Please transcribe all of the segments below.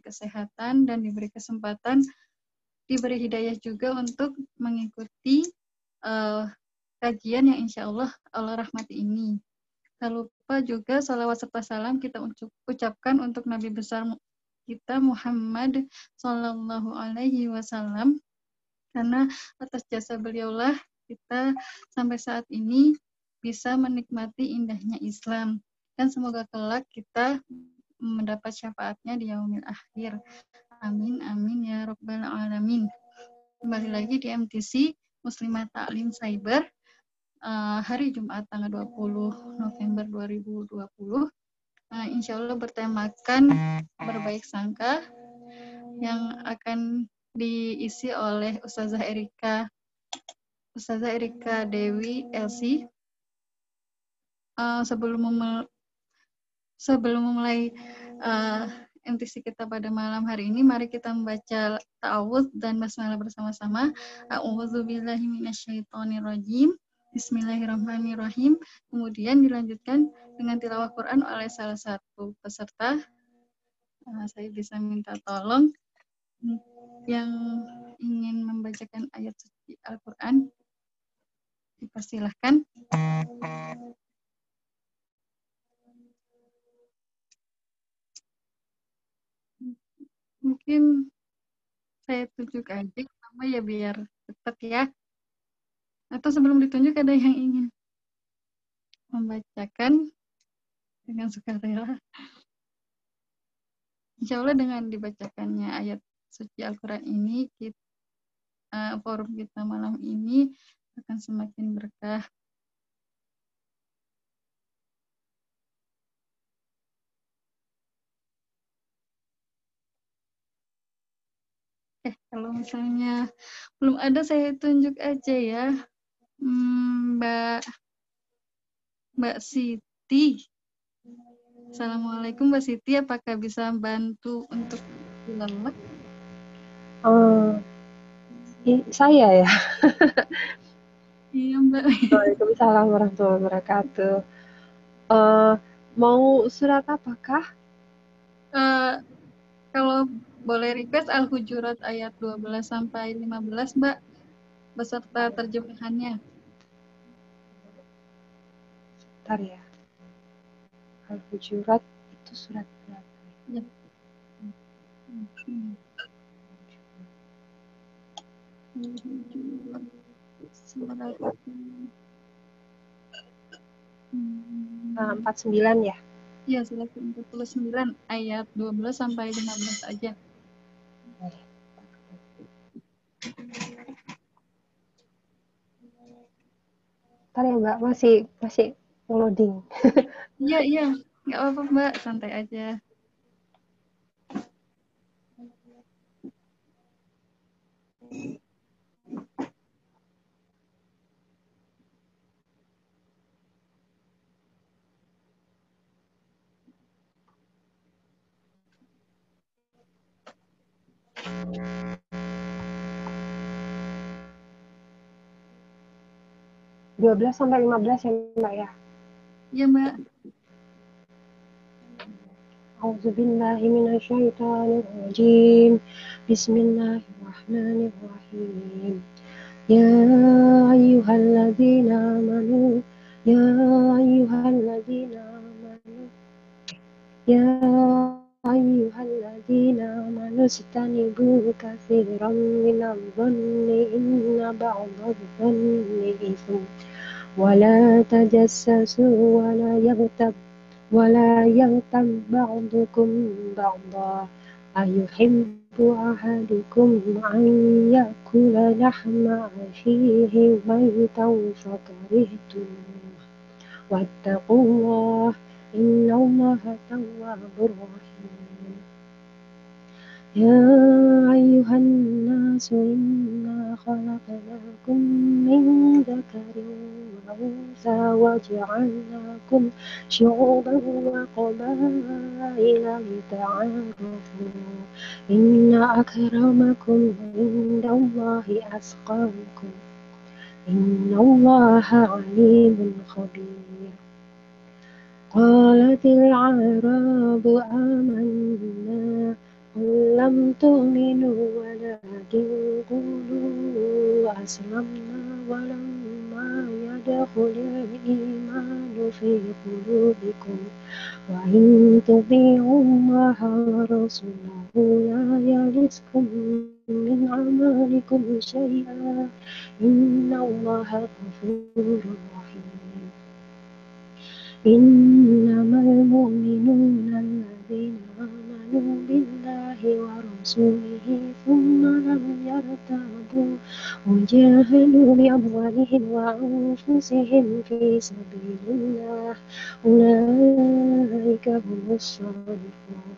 kesehatan dan diberi kesempatan, diberi hidayah juga untuk mengikuti uh, kajian yang insya Allah Allah rahmati ini. Tak lupa juga salawat serta salam kita ucapkan untuk Nabi besar kita Muhammad Sallallahu Alaihi Wasallam karena atas jasa beliaulah kita sampai saat ini bisa menikmati indahnya Islam dan semoga kelak kita mendapat syafaatnya di yaumil akhir. Amin, amin ya Rabbal alamin. Kembali lagi di MTC Muslimah Taklim Cyber eh, hari Jumat tanggal 20 November 2020. Uh, eh, insya Allah bertemakan berbaik sangka yang akan diisi oleh Ustazah Erika Ustazah Erika Dewi Elsi. Uh, sebelum sebelum memulai uh, eh, MTC kita pada malam hari ini, mari kita membaca ta'awud dan basmalah bersama-sama. A'udzu billahi Bismillahirrahmanirrahim. Kemudian dilanjutkan dengan tilawah Quran oleh salah satu peserta. Uh, saya bisa minta tolong yang ingin membacakan ayat suci Al-Quran. Dipersilahkan. mungkin saya tunjuk aja sama ya biar cepat ya. Atau sebelum ditunjuk ada yang ingin membacakan dengan sukarela. Insya Allah dengan dibacakannya ayat suci Al-Quran ini, kita, uh, eh, forum kita malam ini akan semakin berkah eh kalau misalnya belum ada saya tunjuk aja ya hmm, Mbak Mbak Siti Assalamualaikum Mbak Siti apakah bisa bantu untuk lemak oh eh, saya ya iya Mbak Waalaikumsalam warahmatullahi wabarakatuh uh, mau surat apakah uh, kalau boleh request Al-Hujurat ayat 12 sampai 15, Mbak, beserta terjemahannya. Bentar ya. Al-Hujurat itu surat berapa? Ya. Hmm. Hmm. 49 ya? Iya, silakan 49 ayat 12 sampai 15 aja. Ntar ya Mbak, masih masih loading. Iya, iya. Nggak apa-apa Mbak, santai aja. Thank you. 12 sampai 15 ya Mbak ya? Iya Mbak. Auzubillahiminasyaitonirrojim Bismillahirrahmanirrahim Ya ayyuhalladzina amanu Ya ayyuhalladzina amanu Ya ayyuhalladzina amanu Istanibu kathiran minal dhanni Inna dhanni ithmu ولا تجسسوا ولا يغتب ولا يغتب بعضكم بعضا أيحب أحدكم أن يأكل لحم أخيه ميتا فكرهتم واتقوا الله إن الله تواب رحيم يا أيها الناس إنا خلقناكم من ذكر وأنثى وجعلناكم شعوبا وقبائل لتعارفوا إن أكرمكم عند الله أسقاكم إن الله عليم خبير قالت العرب آمنا لم تؤمنوا ولكن قولوا أسلمنا ولما يدخل الإيمان في قلوبكم وإن تطيعوا الله رسوله لا يلدكم من أعمالكم شيئا إن الله غفور رحيم إنما المؤمنون الذين آمنوا آمنوا بالله ورسوله ثم لم يرتابوا وجاهدوا بأموالهم وأنفسهم في سبيل الله أولئك هم الصادقون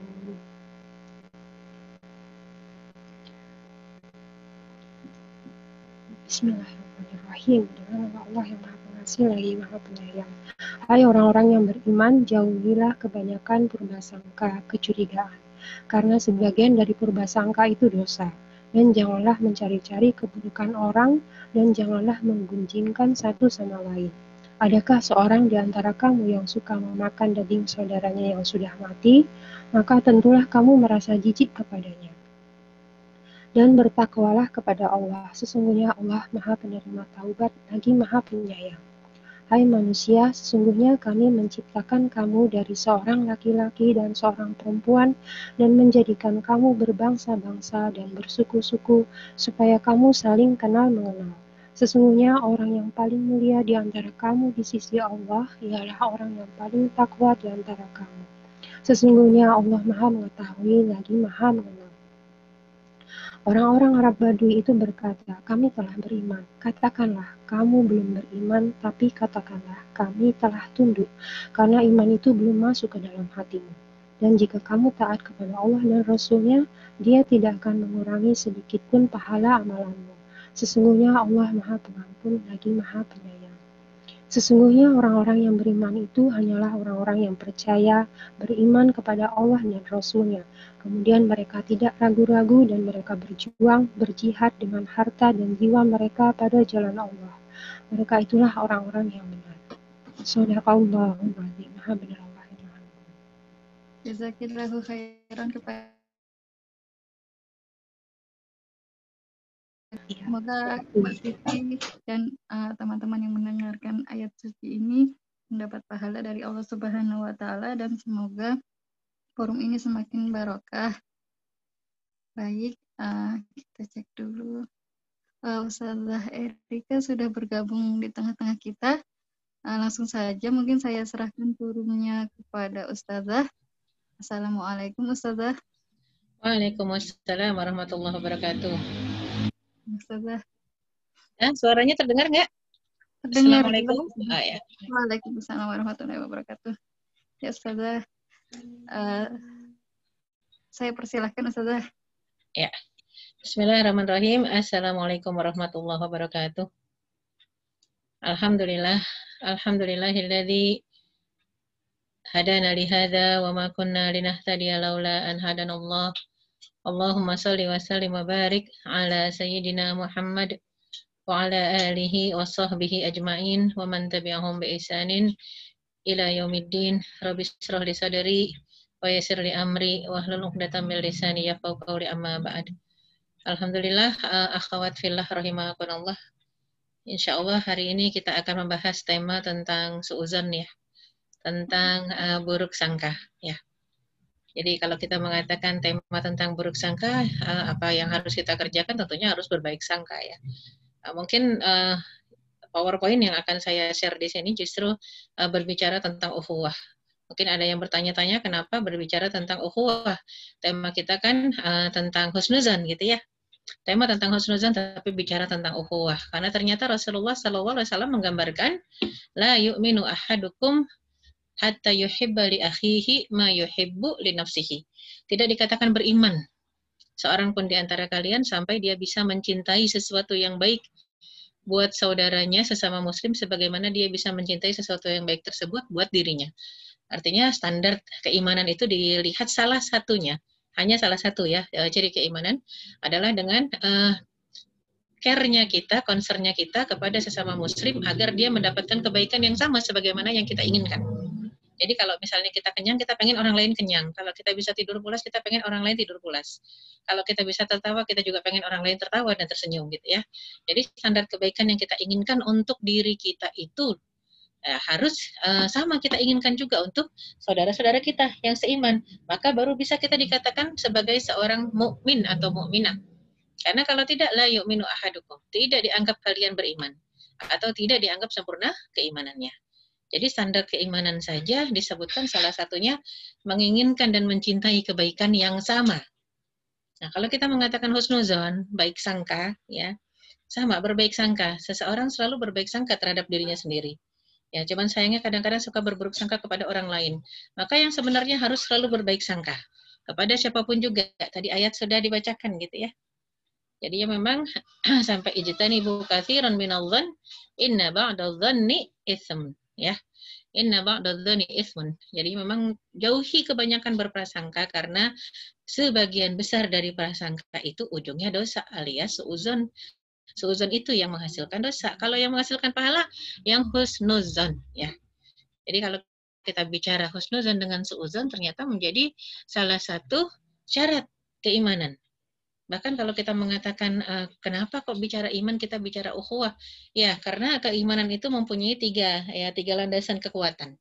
بسم الله الرحمن الرحيم الله مع lagi maha penyayang. Hai orang-orang yang beriman, jauhilah kebanyakan sangka, kecurigaan. Karena sebagian dari sangka itu dosa. Dan janganlah mencari-cari keburukan orang, dan janganlah menggunjingkan satu sama lain. Adakah seorang di antara kamu yang suka memakan daging saudaranya yang sudah mati? Maka tentulah kamu merasa jijik kepadanya. Dan bertakwalah kepada Allah, sesungguhnya Allah Maha Penerima Taubat lagi Maha Penyayang. Hai manusia, sesungguhnya kami menciptakan kamu dari seorang laki-laki dan seorang perempuan dan menjadikan kamu berbangsa-bangsa dan bersuku-suku supaya kamu saling kenal mengenal. Sesungguhnya orang yang paling mulia di antara kamu di sisi Allah ialah orang yang paling takwa di antara kamu. Sesungguhnya Allah Maha mengetahui lagi Maha mengenal. Orang-orang Arab Badui itu berkata, kami telah beriman. Katakanlah, kamu belum beriman, tapi katakanlah, kami telah tunduk, karena iman itu belum masuk ke dalam hatimu. Dan jika kamu taat kepada Allah dan Rasulnya, dia tidak akan mengurangi sedikitpun pahala amalanmu. Sesungguhnya Allah maha pengampun lagi maha penyayang. Sesungguhnya orang-orang yang beriman itu hanyalah orang-orang yang percaya, beriman kepada Allah dan Rasulnya. Kemudian mereka tidak ragu-ragu dan mereka berjuang, berjihad dengan harta dan jiwa mereka pada jalan Allah. Mereka itulah orang-orang yang benar. Sadaqallahul khairan kepada Iya. Semoga iya. Mbak Siti dan eh, teman-teman uh, yang mendengarkan ayat suci ini mendapat pahala dari Allah Subhanahu wa taala dan semoga forum ini semakin barokah. Baik, uh, kita cek dulu. Uh, Ustazah Erika sudah bergabung di tengah-tengah kita. Uh, langsung saja mungkin saya serahkan forumnya kepada Ustazah. Assalamualaikum Ustazah. Waalaikumsalam warahmatullahi wabarakatuh. Ustazah. Eh, suaranya terdengar nggak? Terdengar. Assalamualaikum. Ah, ya. Waalaikumsalam warahmatullahi wabarakatuh. Ya, Ustazah. Uh, saya persilahkan, Ustazah. Ya. Bismillahirrahmanirrahim. Assalamualaikum warahmatullahi wabarakatuh. Alhamdulillah. alhamdulillah hadana lihada wa ma kunna linahtadiya laula an hadanallah. Allah Allahumma salli wa sallim wa barik ala sayyidina Muhammad wa ala alihi wa sahbihi ajma'in wa man tabi'ahum bi isanin ila yaumiddin rabbi israh li sadri wa yassir li amri wa hlul 'uqdatam min lisani yafqahu qawli amma ba'd. Alhamdulillah uh, akhwat fillah rahimakumullah. Insyaallah hari ini kita akan membahas tema tentang suuzan ya. Tentang uh, buruk sangka ya. Jadi kalau kita mengatakan tema tentang buruk sangka, eh, apa yang harus kita kerjakan tentunya harus berbaik sangka ya. Eh, mungkin eh, PowerPoint yang akan saya share di sini justru berbicara tentang uhuwah. Mungkin ada yang bertanya-tanya kenapa berbicara tentang uhuwah. Tema kita kan tentang husnuzan gitu ya. Tema tentang husnuzan tapi bicara tentang uhuwah. Karena ternyata Rasulullah SAW menggambarkan la yu'minu ahadukum hatta yuhibba li akhihi ma yuhibbu li nafsihi. Tidak dikatakan beriman seorang pun di antara kalian sampai dia bisa mencintai sesuatu yang baik buat saudaranya sesama muslim sebagaimana dia bisa mencintai sesuatu yang baik tersebut buat dirinya. Artinya standar keimanan itu dilihat salah satunya, hanya salah satu ya eh, ciri keimanan adalah dengan uh, care-nya kita, concern-nya kita kepada sesama muslim agar dia mendapatkan kebaikan yang sama sebagaimana yang kita inginkan. Jadi kalau misalnya kita kenyang, kita pengen orang lain kenyang. Kalau kita bisa tidur pulas, kita pengen orang lain tidur pulas. Kalau kita bisa tertawa, kita juga pengen orang lain tertawa dan tersenyum gitu ya. Jadi standar kebaikan yang kita inginkan untuk diri kita itu ya, harus uh, sama kita inginkan juga untuk saudara-saudara kita yang seiman. Maka baru bisa kita dikatakan sebagai seorang mukmin atau mukminah. Karena kalau tidak la yu'minu ahadukum, tidak dianggap kalian beriman atau tidak dianggap sempurna keimanannya. Jadi standar keimanan saja disebutkan salah satunya menginginkan dan mencintai kebaikan yang sama. Nah, kalau kita mengatakan husnuzon, baik sangka, ya, sama berbaik sangka. Seseorang selalu berbaik sangka terhadap dirinya sendiri. Ya, cuman sayangnya kadang-kadang suka berburuk sangka kepada orang lain. Maka yang sebenarnya harus selalu berbaik sangka kepada siapapun juga. Tadi ayat sudah dibacakan gitu ya. Jadi ya memang sampai ibu katsiran Ron dhann inna ba'dadh-dhanni ism ya. Inna ba'dadzani ismun. Jadi memang jauhi kebanyakan berprasangka karena sebagian besar dari prasangka itu ujungnya dosa alias seuzon. Seuzon itu yang menghasilkan dosa. Kalau yang menghasilkan pahala yang husnuzon ya. Jadi kalau kita bicara husnuzon dengan seuzon ternyata menjadi salah satu syarat keimanan Bahkan kalau kita mengatakan uh, kenapa kok bicara iman kita bicara ukhuwah? Ya, karena keimanan itu mempunyai tiga ya tiga landasan kekuatan.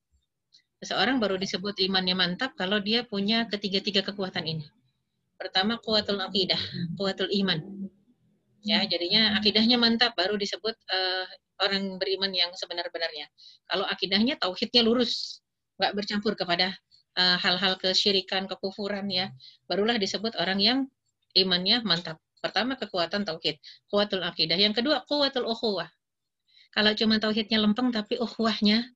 Seseorang baru disebut imannya mantap kalau dia punya ketiga-tiga kekuatan ini. Pertama kuatul akidah, kuatul iman. Ya, jadinya akidahnya mantap baru disebut uh, orang beriman yang sebenar-benarnya. Kalau akidahnya tauhidnya lurus, nggak bercampur kepada eh, hal-hal uh, hal kesyirikan, kekufuran ya, barulah disebut orang yang imannya mantap. Pertama kekuatan tauhid, kuatul akidah. Yang kedua kuatul ukhuwah. Kalau cuma tauhidnya lempeng tapi ukhuwahnya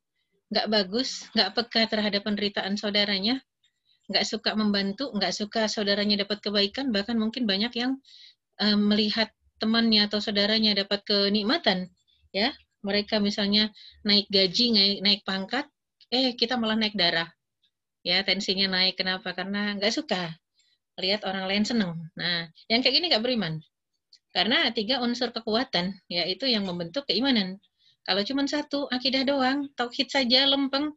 nggak bagus, nggak peka terhadap penderitaan saudaranya, nggak suka membantu, nggak suka saudaranya dapat kebaikan, bahkan mungkin banyak yang um, melihat temannya atau saudaranya dapat kenikmatan, ya mereka misalnya naik gaji, naik, naik pangkat, eh kita malah naik darah, ya tensinya naik kenapa? Karena nggak suka, lihat orang lain senang. Nah, yang kayak gini gak beriman. Karena tiga unsur kekuatan, yaitu yang membentuk keimanan. Kalau cuma satu, akidah doang, tauhid saja lempeng,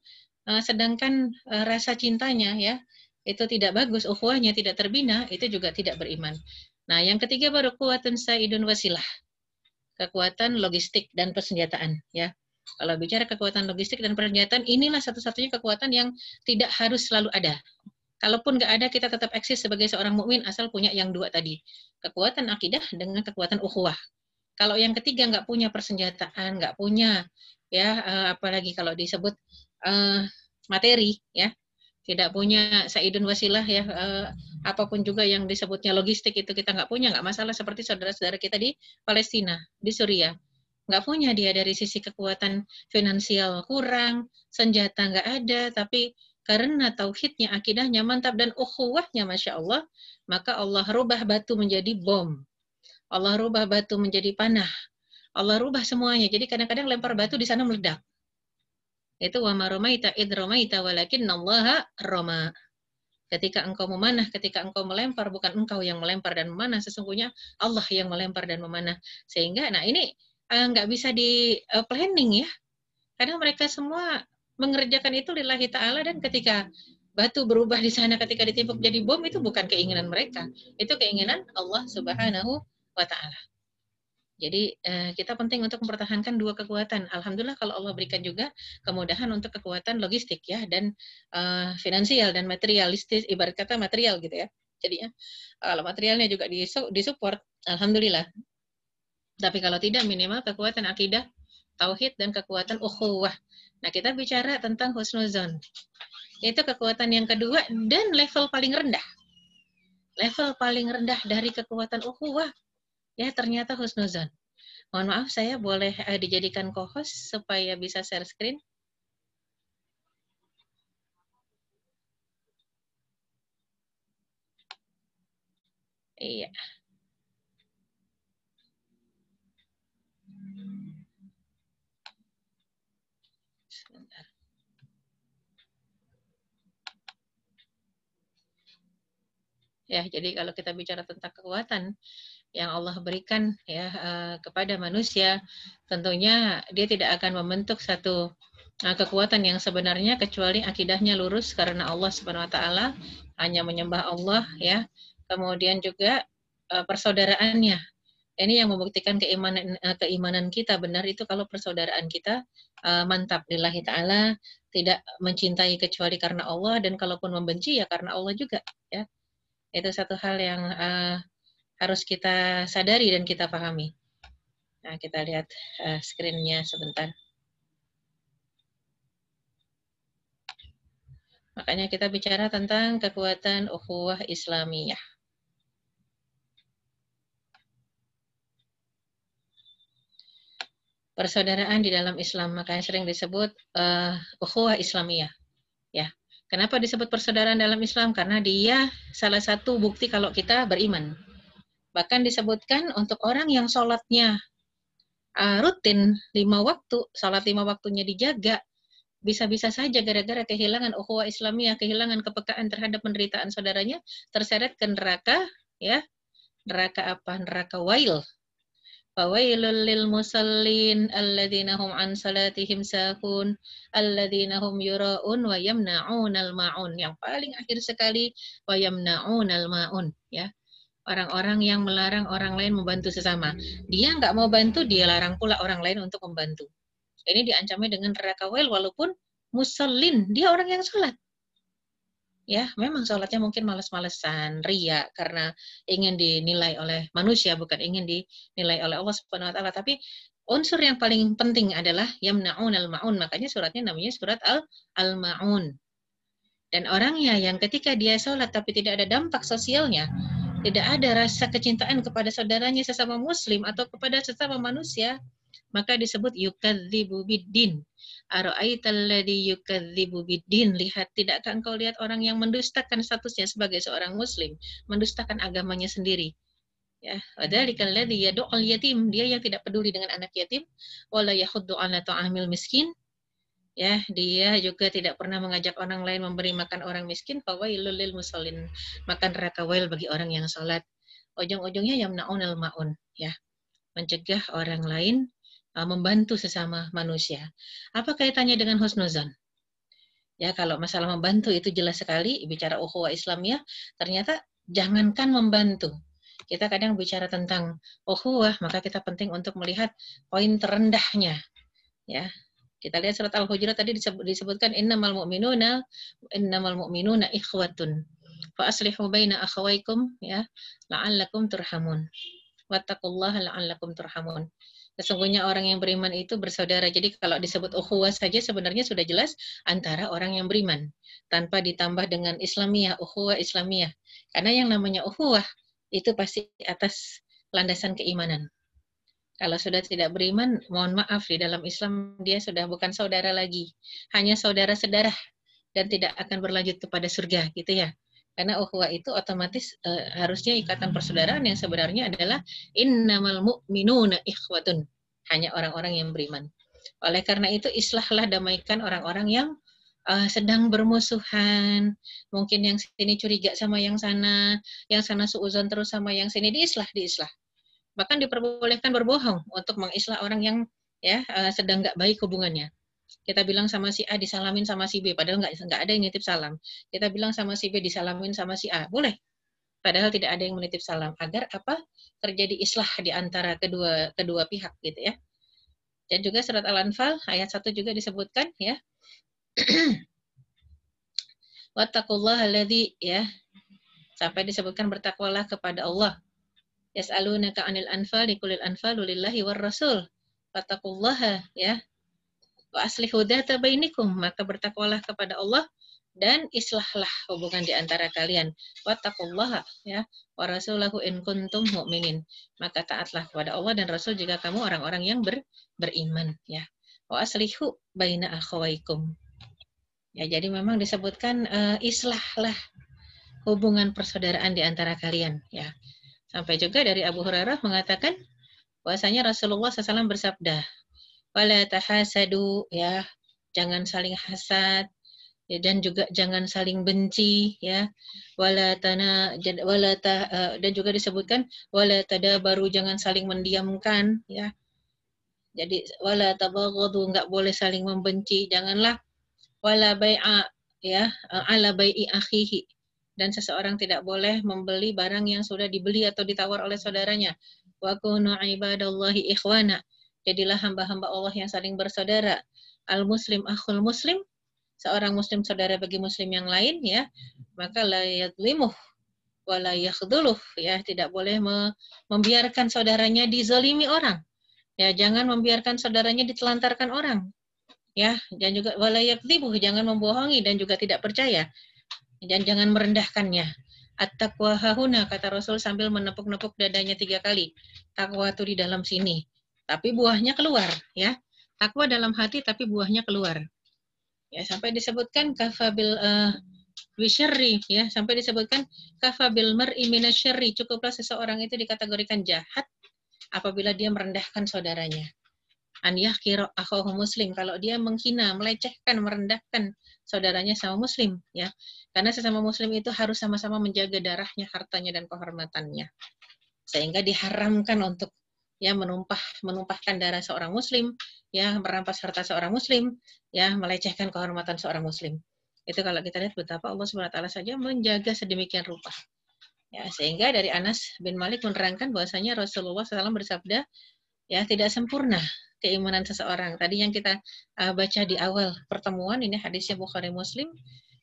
eh, sedangkan eh, rasa cintanya ya, itu tidak bagus, ukhuwahnya tidak terbina, itu juga tidak beriman. Nah, yang ketiga baru kekuatan sa'idun wasilah. Kekuatan logistik dan persenjataan. ya Kalau bicara kekuatan logistik dan persenjataan, inilah satu-satunya kekuatan yang tidak harus selalu ada. Kalaupun nggak ada, kita tetap eksis sebagai seorang mukmin asal punya yang dua tadi. Kekuatan akidah dengan kekuatan ukhuwah. Kalau yang ketiga nggak punya persenjataan, nggak punya ya eh, apalagi kalau disebut uh, materi ya tidak punya saidun wasilah ya uh, apapun juga yang disebutnya logistik itu kita nggak punya nggak masalah seperti saudara-saudara kita di Palestina di Suriah nggak punya dia dari sisi kekuatan finansial kurang senjata nggak ada tapi karena tauhidnya, akidahnya mantap dan ukhuwahnya Masya Allah, maka Allah rubah batu menjadi bom. Allah rubah batu menjadi panah. Allah rubah semuanya. Jadi kadang-kadang lempar batu di sana meledak. Itu wa maromaita id romaita walakin Allah roma. Ketika engkau memanah, ketika engkau melempar, bukan engkau yang melempar dan memanah, sesungguhnya Allah yang melempar dan memanah. Sehingga, nah ini eh, nggak uh, bisa di uh, planning ya, karena mereka semua mengerjakan itu lillahi ta'ala dan ketika batu berubah di sana ketika ditimpuk jadi bom itu bukan keinginan mereka. Itu keinginan Allah Subhanahu wa taala. Jadi eh, kita penting untuk mempertahankan dua kekuatan. Alhamdulillah kalau Allah berikan juga kemudahan untuk kekuatan logistik ya dan uh, finansial dan materialistis ibarat kata material gitu ya. Jadi ya kalau materialnya juga disupport, alhamdulillah. Tapi kalau tidak minimal kekuatan akidah tauhid dan kekuatan ukhuwah. Nah, kita bicara tentang husnuzon. Itu kekuatan yang kedua dan level paling rendah. Level paling rendah dari kekuatan ukhuwah ya ternyata husnuzon. Mohon maaf saya boleh eh, dijadikan co-host supaya bisa share screen. Iya. Yeah. ya jadi kalau kita bicara tentang kekuatan yang Allah berikan ya uh, kepada manusia tentunya dia tidak akan membentuk satu uh, kekuatan yang sebenarnya kecuali akidahnya lurus karena Allah Subhanahu wa taala hanya menyembah Allah ya kemudian juga uh, persaudaraannya ini yang membuktikan keimanan keimanan kita benar itu kalau persaudaraan kita uh, mantap lillahi taala tidak mencintai kecuali karena Allah dan kalaupun membenci ya karena Allah juga ya itu satu hal yang uh, harus kita sadari dan kita pahami. Nah, kita lihat uh, screen-nya sebentar. Makanya kita bicara tentang kekuatan ukhuwah Islamiyah. Persaudaraan di dalam Islam, makanya sering disebut uh, ukhuwah Islamiyah. Kenapa disebut persaudaraan dalam Islam? Karena dia salah satu bukti kalau kita beriman. Bahkan disebutkan untuk orang yang sholatnya ah, rutin lima waktu, sholat lima waktunya dijaga, bisa-bisa saja gara-gara kehilangan ukhuwah Islamiyah, kehilangan kepekaan terhadap penderitaan saudaranya, terseret ke neraka, ya neraka apa? Neraka wail, Fawailul lil musallin alladzina hum an salatihim sahun alladzina hum yura'un wa yamna'unal ma'un. Yang paling akhir sekali wa yamna'unal ma'un ya. Orang-orang yang melarang orang lain membantu sesama. Dia nggak mau bantu, dia larang pula orang lain untuk membantu. Ini diancamnya dengan neraka wail walaupun musallin, dia orang yang sholat ya memang sholatnya mungkin males-malesan, ria karena ingin dinilai oleh manusia bukan ingin dinilai oleh Allah Subhanahu wa taala tapi unsur yang paling penting adalah yamnaun al-maun makanya suratnya namanya surat al-maun. al Dan orangnya yang ketika dia sholat tapi tidak ada dampak sosialnya, tidak ada rasa kecintaan kepada saudaranya sesama muslim atau kepada sesama manusia, maka disebut yukadzibu biddin. Ara'aital ladzi yukadzibu biddin, lihat tidakkah engkau lihat orang yang mendustakan statusnya sebagai seorang muslim, mendustakan agamanya sendiri. Ya, wadzalika yad'ul yatim, dia yang tidak peduli dengan anak yatim, wala yahuddu 'ala ta'amil miskin, ya dia juga tidak pernah mengajak orang lain memberi makan orang miskin fawailul lil musallin makan neraka wail bagi orang yang salat ujung-ujungnya yamnaunal maun ya mencegah orang lain Eh, membantu sesama manusia. Apa kaitannya dengan husnuzan? Ya, kalau masalah membantu itu jelas sekali bicara ukhuwah Islamiyah, ternyata jangankan membantu. Kita kadang bicara tentang ukhuwah, maka kita penting untuk melihat poin terendahnya. Ya. Kita lihat surat Al-Hujurat tadi disebutkan innamal mu'minuna innamal mu'minuna ikhwatun fa aslihu baina akhawaykum ya la'allakum turhamun wattaqullaha la'allakum turhamun Sesungguhnya orang yang beriman itu bersaudara. Jadi kalau disebut ukhuwah saja sebenarnya sudah jelas antara orang yang beriman. Tanpa ditambah dengan islamiyah, ukhuwah islamiyah. Karena yang namanya ukhuwah itu pasti atas landasan keimanan. Kalau sudah tidak beriman, mohon maaf di dalam Islam dia sudah bukan saudara lagi. Hanya saudara sedarah dan tidak akan berlanjut kepada surga gitu ya karena ukhuwah itu otomatis uh, harusnya ikatan persaudaraan yang sebenarnya adalah innamal mu'minuna ikhwatun hanya orang-orang yang beriman oleh karena itu islahlah damaikan orang-orang yang uh, sedang bermusuhan mungkin yang sini curiga sama yang sana yang sana suuzon terus sama yang sini diislah diislah bahkan diperbolehkan berbohong untuk mengislah orang yang ya uh, sedang nggak baik hubungannya kita bilang sama si A disalamin sama si B, padahal nggak nggak ada yang nitip salam. Kita bilang sama si B disalamin sama si A, boleh. Padahal tidak ada yang menitip salam. Agar apa? Terjadi islah di antara kedua kedua pihak gitu ya. Dan juga surat Al-Anfal ayat 1 juga disebutkan ya. Wattaqullaha alladzi ya sampai disebutkan bertakwalah kepada Allah. Yas'alunaka 'anil anfal likulil anfal lillahi war rasul. ya Wa aslih tabainikum, maka bertakwalah kepada Allah dan islahlah hubungan di antara kalian. taqullah ya wa rasulahu in kuntum mu'minin. Maka taatlah kepada Allah dan Rasul jika kamu orang-orang yang ber, beriman ya. Wa aslihu baina akhawaikum. Ya, jadi memang disebutkan uh, islahlah hubungan persaudaraan di antara kalian ya. Sampai juga dari Abu Hurairah mengatakan bahwasanya Rasulullah SAW bersabda, wala tahasadu ya jangan saling hasad ya, dan juga jangan saling benci ya wala tana wala ta, uh, eh, dan juga disebutkan wala tada baru jangan saling mendiamkan ya jadi wala tabaghadu nggak boleh saling membenci janganlah wala bai'a ya eh, ala bai'i akhihi dan seseorang tidak boleh membeli barang yang sudah dibeli atau ditawar oleh saudaranya wa kunu ibadallahi ikhwana Jadilah hamba-hamba Allah yang saling bersaudara. Al-muslim akhul muslim, seorang muslim saudara bagi muslim yang lain ya, maka la limuh, wa la ya, tidak boleh me membiarkan saudaranya dizalimi orang. Ya, jangan membiarkan saudaranya ditelantarkan orang. Ya, dan juga wala limuh, jangan membohongi dan juga tidak percaya. Dan jangan merendahkannya. At-taqwa hahuna, kata Rasul sambil menepuk-nepuk dadanya tiga kali. Takwa itu di dalam sini tapi buahnya keluar ya. Takwa dalam hati tapi buahnya keluar. Ya, sampai disebutkan kafabil uh, eh, ya, sampai disebutkan kafabil mer minasyari, cukuplah seseorang itu dikategorikan jahat apabila dia merendahkan saudaranya. aniyah kiro akhoh muslim kalau dia menghina, melecehkan, merendahkan saudaranya sama muslim ya. Karena sesama muslim itu harus sama-sama menjaga darahnya, hartanya dan kehormatannya. Sehingga diharamkan untuk ya menumpah menumpahkan darah seorang muslim ya merampas harta seorang muslim ya melecehkan kehormatan seorang muslim itu kalau kita lihat betapa Allah Subhanahu taala saja menjaga sedemikian rupa ya sehingga dari Anas bin Malik menerangkan bahwasanya Rasulullah SAW bersabda ya tidak sempurna keimanan seseorang tadi yang kita uh, baca di awal pertemuan ini hadisnya Bukhari Muslim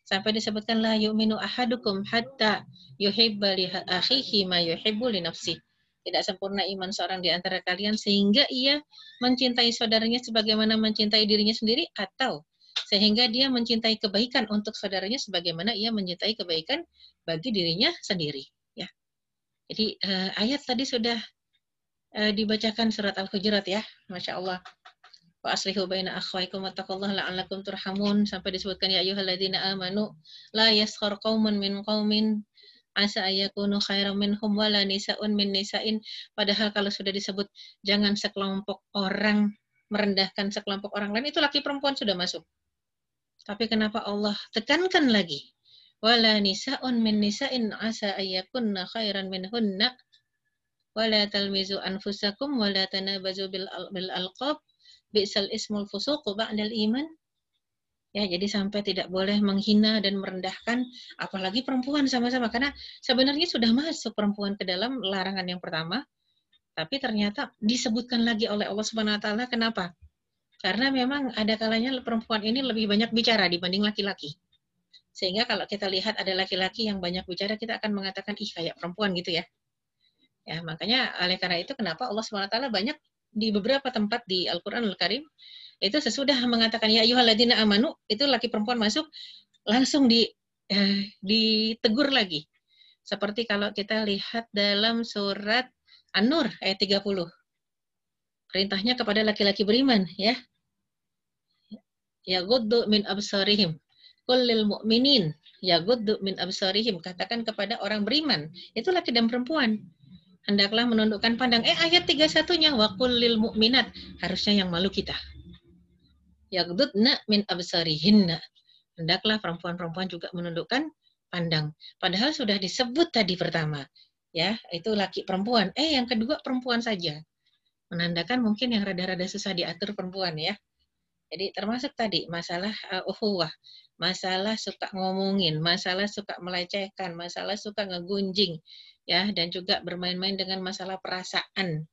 sampai disebutkan la yu'minu ahadukum hatta yuhibba akhihi ma yuhibbu li nafsihi tidak sempurna iman seorang di antara kalian sehingga ia mencintai saudaranya sebagaimana mencintai dirinya sendiri atau sehingga dia mencintai kebaikan untuk saudaranya sebagaimana ia mencintai kebaikan bagi dirinya sendiri ya. Jadi eh, ayat tadi sudah eh, dibacakan surat Al-Hujurat ya. Masya Allah wa aslihu baina akhwaikum wattaqullaha la'allakum turhamun sampai disebutkan ya ayyuhalladzina amanu la yaskhar qaumun min qawmin asa ayakunu khairan minhum wala nisaun min nisain padahal kalau sudah disebut jangan sekelompok orang merendahkan sekelompok orang lain itu laki perempuan sudah masuk tapi kenapa Allah tekankan lagi wala nisaun min nisain asa ayakunna khairan minhunna wala talmizu anfusakum wala tanabazu bil, bil alqab bi'sal ismul fusuqu ba'dal iman ya jadi sampai tidak boleh menghina dan merendahkan apalagi perempuan sama-sama karena sebenarnya sudah masuk perempuan ke dalam larangan yang pertama tapi ternyata disebutkan lagi oleh Allah Subhanahu wa taala kenapa karena memang ada kalanya perempuan ini lebih banyak bicara dibanding laki-laki sehingga kalau kita lihat ada laki-laki yang banyak bicara kita akan mengatakan ih kayak perempuan gitu ya ya makanya oleh karena itu kenapa Allah Subhanahu wa taala banyak di beberapa tempat di Al-Qur'an Al-Karim itu sesudah mengatakan ya ayuhaladina amanu itu laki perempuan masuk langsung di eh, ditegur lagi seperti kalau kita lihat dalam surat An-Nur ayat 30 perintahnya kepada laki-laki beriman ya ya guddu min absarihim kullil mu'minin guddu min absarihim katakan kepada orang beriman itu laki dan perempuan hendaklah menundukkan pandang eh ayat 31-nya wa kullil mu'minat harusnya yang malu kita yagdudna min absarihinna. Hendaklah perempuan-perempuan juga menundukkan pandang. Padahal sudah disebut tadi pertama, ya, itu laki perempuan. Eh, yang kedua perempuan saja. Menandakan mungkin yang rada-rada susah diatur perempuan ya. Jadi termasuk tadi masalah uh, uhuwah, masalah suka ngomongin, masalah suka melecehkan, masalah suka ngegunjing, ya, dan juga bermain-main dengan masalah perasaan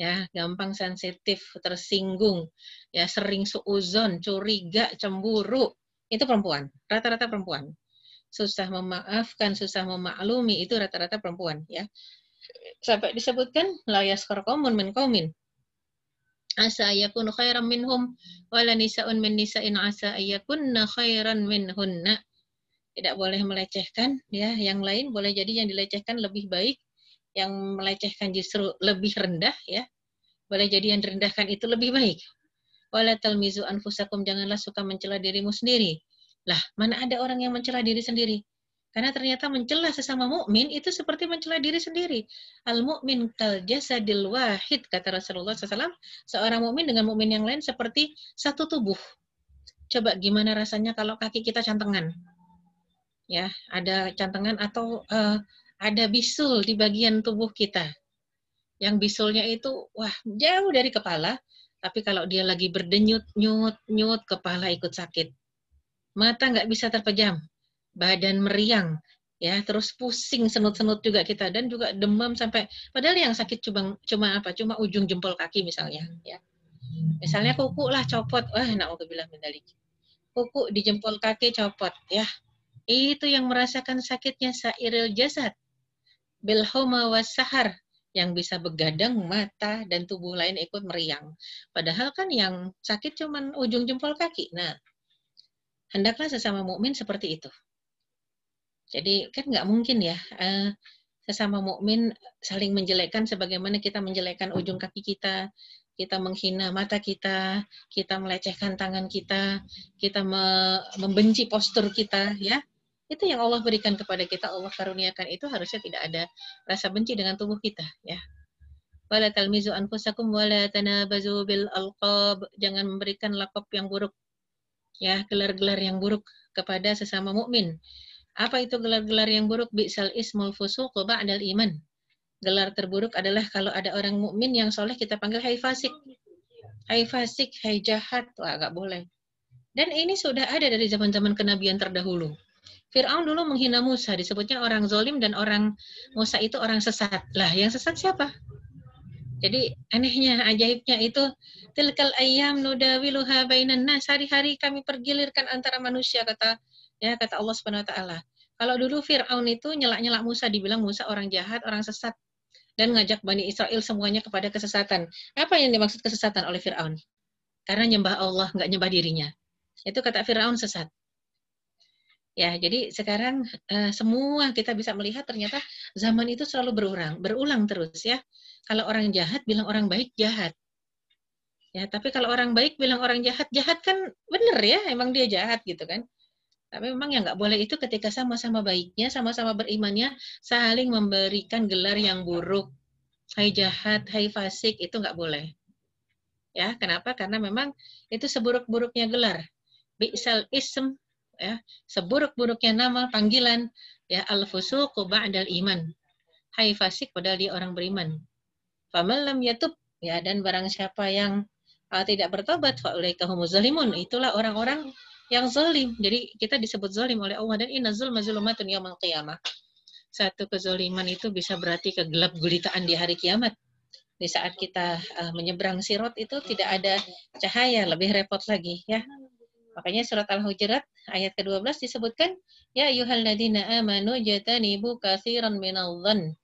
ya gampang sensitif tersinggung ya sering seuzon curiga cemburu itu perempuan rata-rata perempuan susah memaafkan susah memaklumi itu rata-rata perempuan ya sampai disebutkan layas korkomun menkomin asa ayakun khairan minhum wala nisaun min nisain asa ayakun khairan minhunna tidak boleh melecehkan ya yang lain boleh jadi yang dilecehkan lebih baik yang melecehkan justru lebih rendah ya boleh jadi yang direndahkan itu lebih baik wala talmizu anfusakum janganlah suka mencela dirimu sendiri lah mana ada orang yang mencela diri sendiri karena ternyata mencela sesama mukmin itu seperti mencela diri sendiri. Al mukmin kal jasadil wahid kata Rasulullah SAW. Seorang mukmin dengan mukmin yang lain seperti satu tubuh. Coba gimana rasanya kalau kaki kita cantengan? Ya, ada cantengan atau uh, ada bisul di bagian tubuh kita. Yang bisulnya itu, wah, jauh dari kepala, tapi kalau dia lagi berdenyut, nyut, nyut, kepala ikut sakit. Mata nggak bisa terpejam, badan meriang, ya terus pusing senut-senut juga kita dan juga demam sampai padahal yang sakit cuma cuma apa cuma ujung jempol kaki misalnya ya misalnya kuku lah copot wah bilang mendalik kuku di jempol kaki copot ya itu yang merasakan sakitnya sairil jasad bilhoma wasahar yang bisa begadang mata dan tubuh lain ikut meriang. Padahal kan yang sakit cuman ujung jempol kaki. Nah, hendaklah sesama mukmin seperti itu. Jadi kan nggak mungkin ya eh, sesama mukmin saling menjelekkan sebagaimana kita menjelekkan ujung kaki kita, kita menghina mata kita, kita melecehkan tangan kita, kita membenci postur kita, ya itu yang Allah berikan kepada kita, Allah karuniakan itu harusnya tidak ada rasa benci dengan tubuh kita ya. Wala talmizu anfusakum wala tanabazu bil alqab. Jangan memberikan lakop yang buruk ya, gelar-gelar yang buruk kepada sesama mukmin. Apa itu gelar-gelar yang buruk? Bi'sal ismul fusuq ba'dal iman. Gelar terburuk adalah kalau ada orang mukmin yang soleh kita panggil hai fasik. Hai fasik, hai jahat. Wah, boleh. Dan ini sudah ada dari zaman-zaman kenabian terdahulu Fir'aun dulu menghina Musa, disebutnya orang zolim dan orang Musa itu orang sesat. Lah, yang sesat siapa? Jadi anehnya, ajaibnya itu tilkal ayam nudawiluha bainan nas. Hari-hari kami pergilirkan antara manusia kata ya kata Allah swt. Kalau dulu Firaun itu nyelak-nyelak Musa dibilang Musa orang jahat, orang sesat dan ngajak Bani Israel semuanya kepada kesesatan. Apa yang dimaksud kesesatan oleh Firaun? Karena nyembah Allah, nggak nyembah dirinya. Itu kata Firaun sesat. Ya, jadi sekarang uh, semua kita bisa melihat ternyata zaman itu selalu berulang, berulang terus ya. Kalau orang jahat bilang orang baik jahat. Ya, tapi kalau orang baik bilang orang jahat jahat kan bener ya, emang dia jahat gitu kan. Tapi memang yang nggak boleh itu ketika sama-sama baiknya, sama-sama berimannya, saling memberikan gelar yang buruk. Hai jahat, hai fasik, itu nggak boleh. Ya, kenapa? Karena memang itu seburuk-buruknya gelar. Bi'sal ism ya seburuk-buruknya nama panggilan ya al fusuqu ba'dal iman hai fasik padahal dia orang beriman famal lam yatub ya dan barang siapa yang uh, tidak bertobat fa ulaika zalimun itulah orang-orang yang zalim jadi kita disebut zalim oleh Allah dan inna zulma zulumatun yaumil qiyamah satu kezoliman itu bisa berarti kegelap gulitaan di hari kiamat di saat kita uh, menyeberang sirot itu tidak ada cahaya lebih repot lagi ya Makanya surat Al-Hujurat ayat ke-12 disebutkan ya ayyuhalladzina amanu jatanibu katsiran minadh-dhann.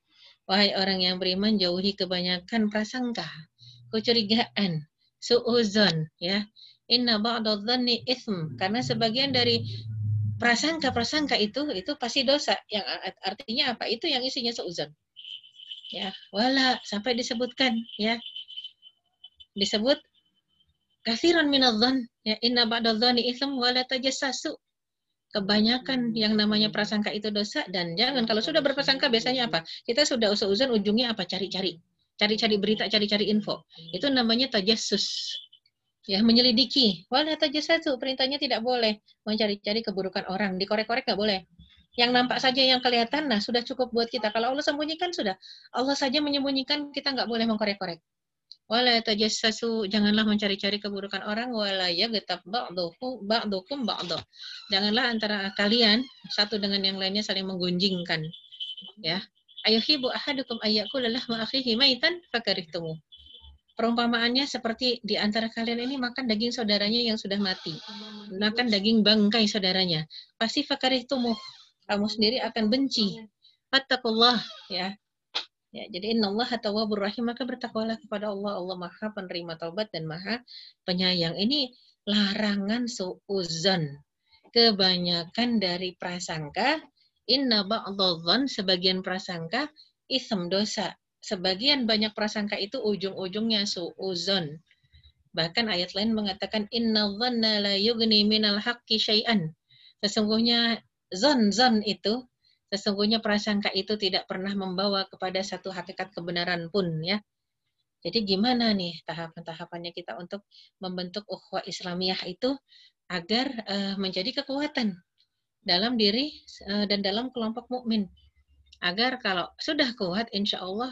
Wahai orang yang beriman jauhi kebanyakan prasangka, kecurigaan, suuzon ya. Inna ba'dadh-dhanni itsm karena sebagian dari prasangka-prasangka itu itu pasti dosa yang artinya apa? Itu yang isinya suuzon. Ya, wala sampai disebutkan ya disebut Kasiran minadhan, ya inna ba'dadhani ism wa la tajassasu. Kebanyakan hmm. yang namanya prasangka itu dosa dan jangan kalau sudah berprasangka biasanya apa? Kita sudah usah usah ujungnya apa? Cari-cari. Cari-cari berita, cari-cari info. Itu namanya tajassus. Ya, menyelidiki. Wala tajassasu, perintahnya tidak boleh mencari-cari keburukan orang. Dikorek-korek nggak boleh yang nampak saja yang kelihatan nah sudah cukup buat kita kalau Allah sembunyikan sudah Allah saja menyembunyikan kita nggak boleh mengkorek-korek Wala tajassasu, janganlah mencari-cari keburukan orang, wala getab ba'duhu ba'dukum ba'duh. Janganlah antara kalian satu dengan yang lainnya saling menggunjingkan. Ya. Ayuhibu ahadukum lelah lahma ma'akhihi, maitan fakarihtumu. Perumpamaannya seperti di antara kalian ini makan daging saudaranya yang sudah mati. Makan daging bangkai saudaranya. Pasti fakarihtumu. Kamu sendiri akan benci. Fattakullah. Ya. Ya, jadi Allah tawwabur rahim maka bertakwalah kepada Allah. Allah Maha penerima taubat dan Maha penyayang. Ini larangan suuzon. Kebanyakan dari prasangka inna ba'dadh sebagian prasangka isem dosa. Sebagian banyak prasangka itu ujung-ujungnya suuzon. Bahkan ayat lain mengatakan inna dhanna la yughni minal haqqi syai'an. Sesungguhnya zon zon itu Sesungguhnya prasangka itu tidak pernah membawa kepada satu hakikat kebenaran pun ya. Jadi gimana nih tahapan-tahapannya kita untuk membentuk ukhuwah Islamiyah itu agar uh, menjadi kekuatan dalam diri uh, dan dalam kelompok mukmin. Agar kalau sudah kuat insya Allah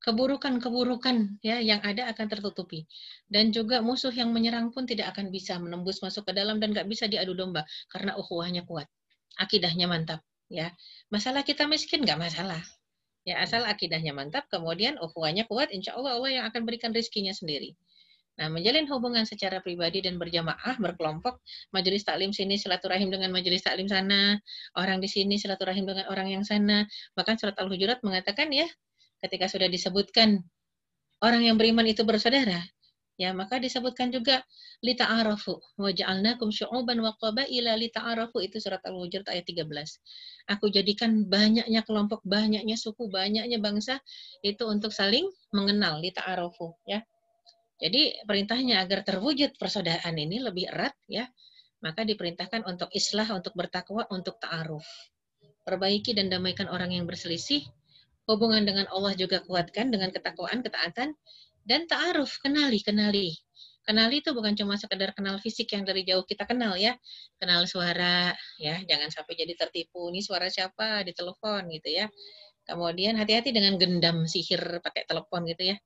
keburukan-keburukan ya yang ada akan tertutupi dan juga musuh yang menyerang pun tidak akan bisa menembus masuk ke dalam dan nggak bisa diadu domba karena ukhuwahnya kuat akidahnya mantap ya masalah kita miskin nggak masalah ya asal akidahnya mantap kemudian ukhuwahnya kuat insya Allah Allah yang akan berikan rezekinya sendiri Nah, menjalin hubungan secara pribadi dan berjamaah, berkelompok, majelis taklim sini silaturahim dengan majelis taklim sana, orang di sini silaturahim dengan orang yang sana. Bahkan surat Al-Hujurat mengatakan ya, ketika sudah disebutkan orang yang beriman itu bersaudara, Ya, maka disebutkan juga lita'arafu wa ja'alnakum syu'uban wa qabaila arafu itu surat Al-Hujurat ayat 13. Aku jadikan banyaknya kelompok, banyaknya suku, banyaknya bangsa itu untuk saling mengenal arafu. ya. Jadi perintahnya agar terwujud persaudaraan ini lebih erat, ya. Maka diperintahkan untuk islah, untuk bertakwa, untuk ta'aruf. Perbaiki dan damaikan orang yang berselisih, hubungan dengan Allah juga kuatkan dengan ketakwaan, ketaatan, dan ta'aruf, kenali, kenali. Kenali itu bukan cuma sekedar kenal fisik yang dari jauh kita kenal ya. Kenal suara, ya jangan sampai jadi tertipu. Ini suara siapa di telepon gitu ya. Kemudian hati-hati dengan gendam sihir pakai telepon gitu ya.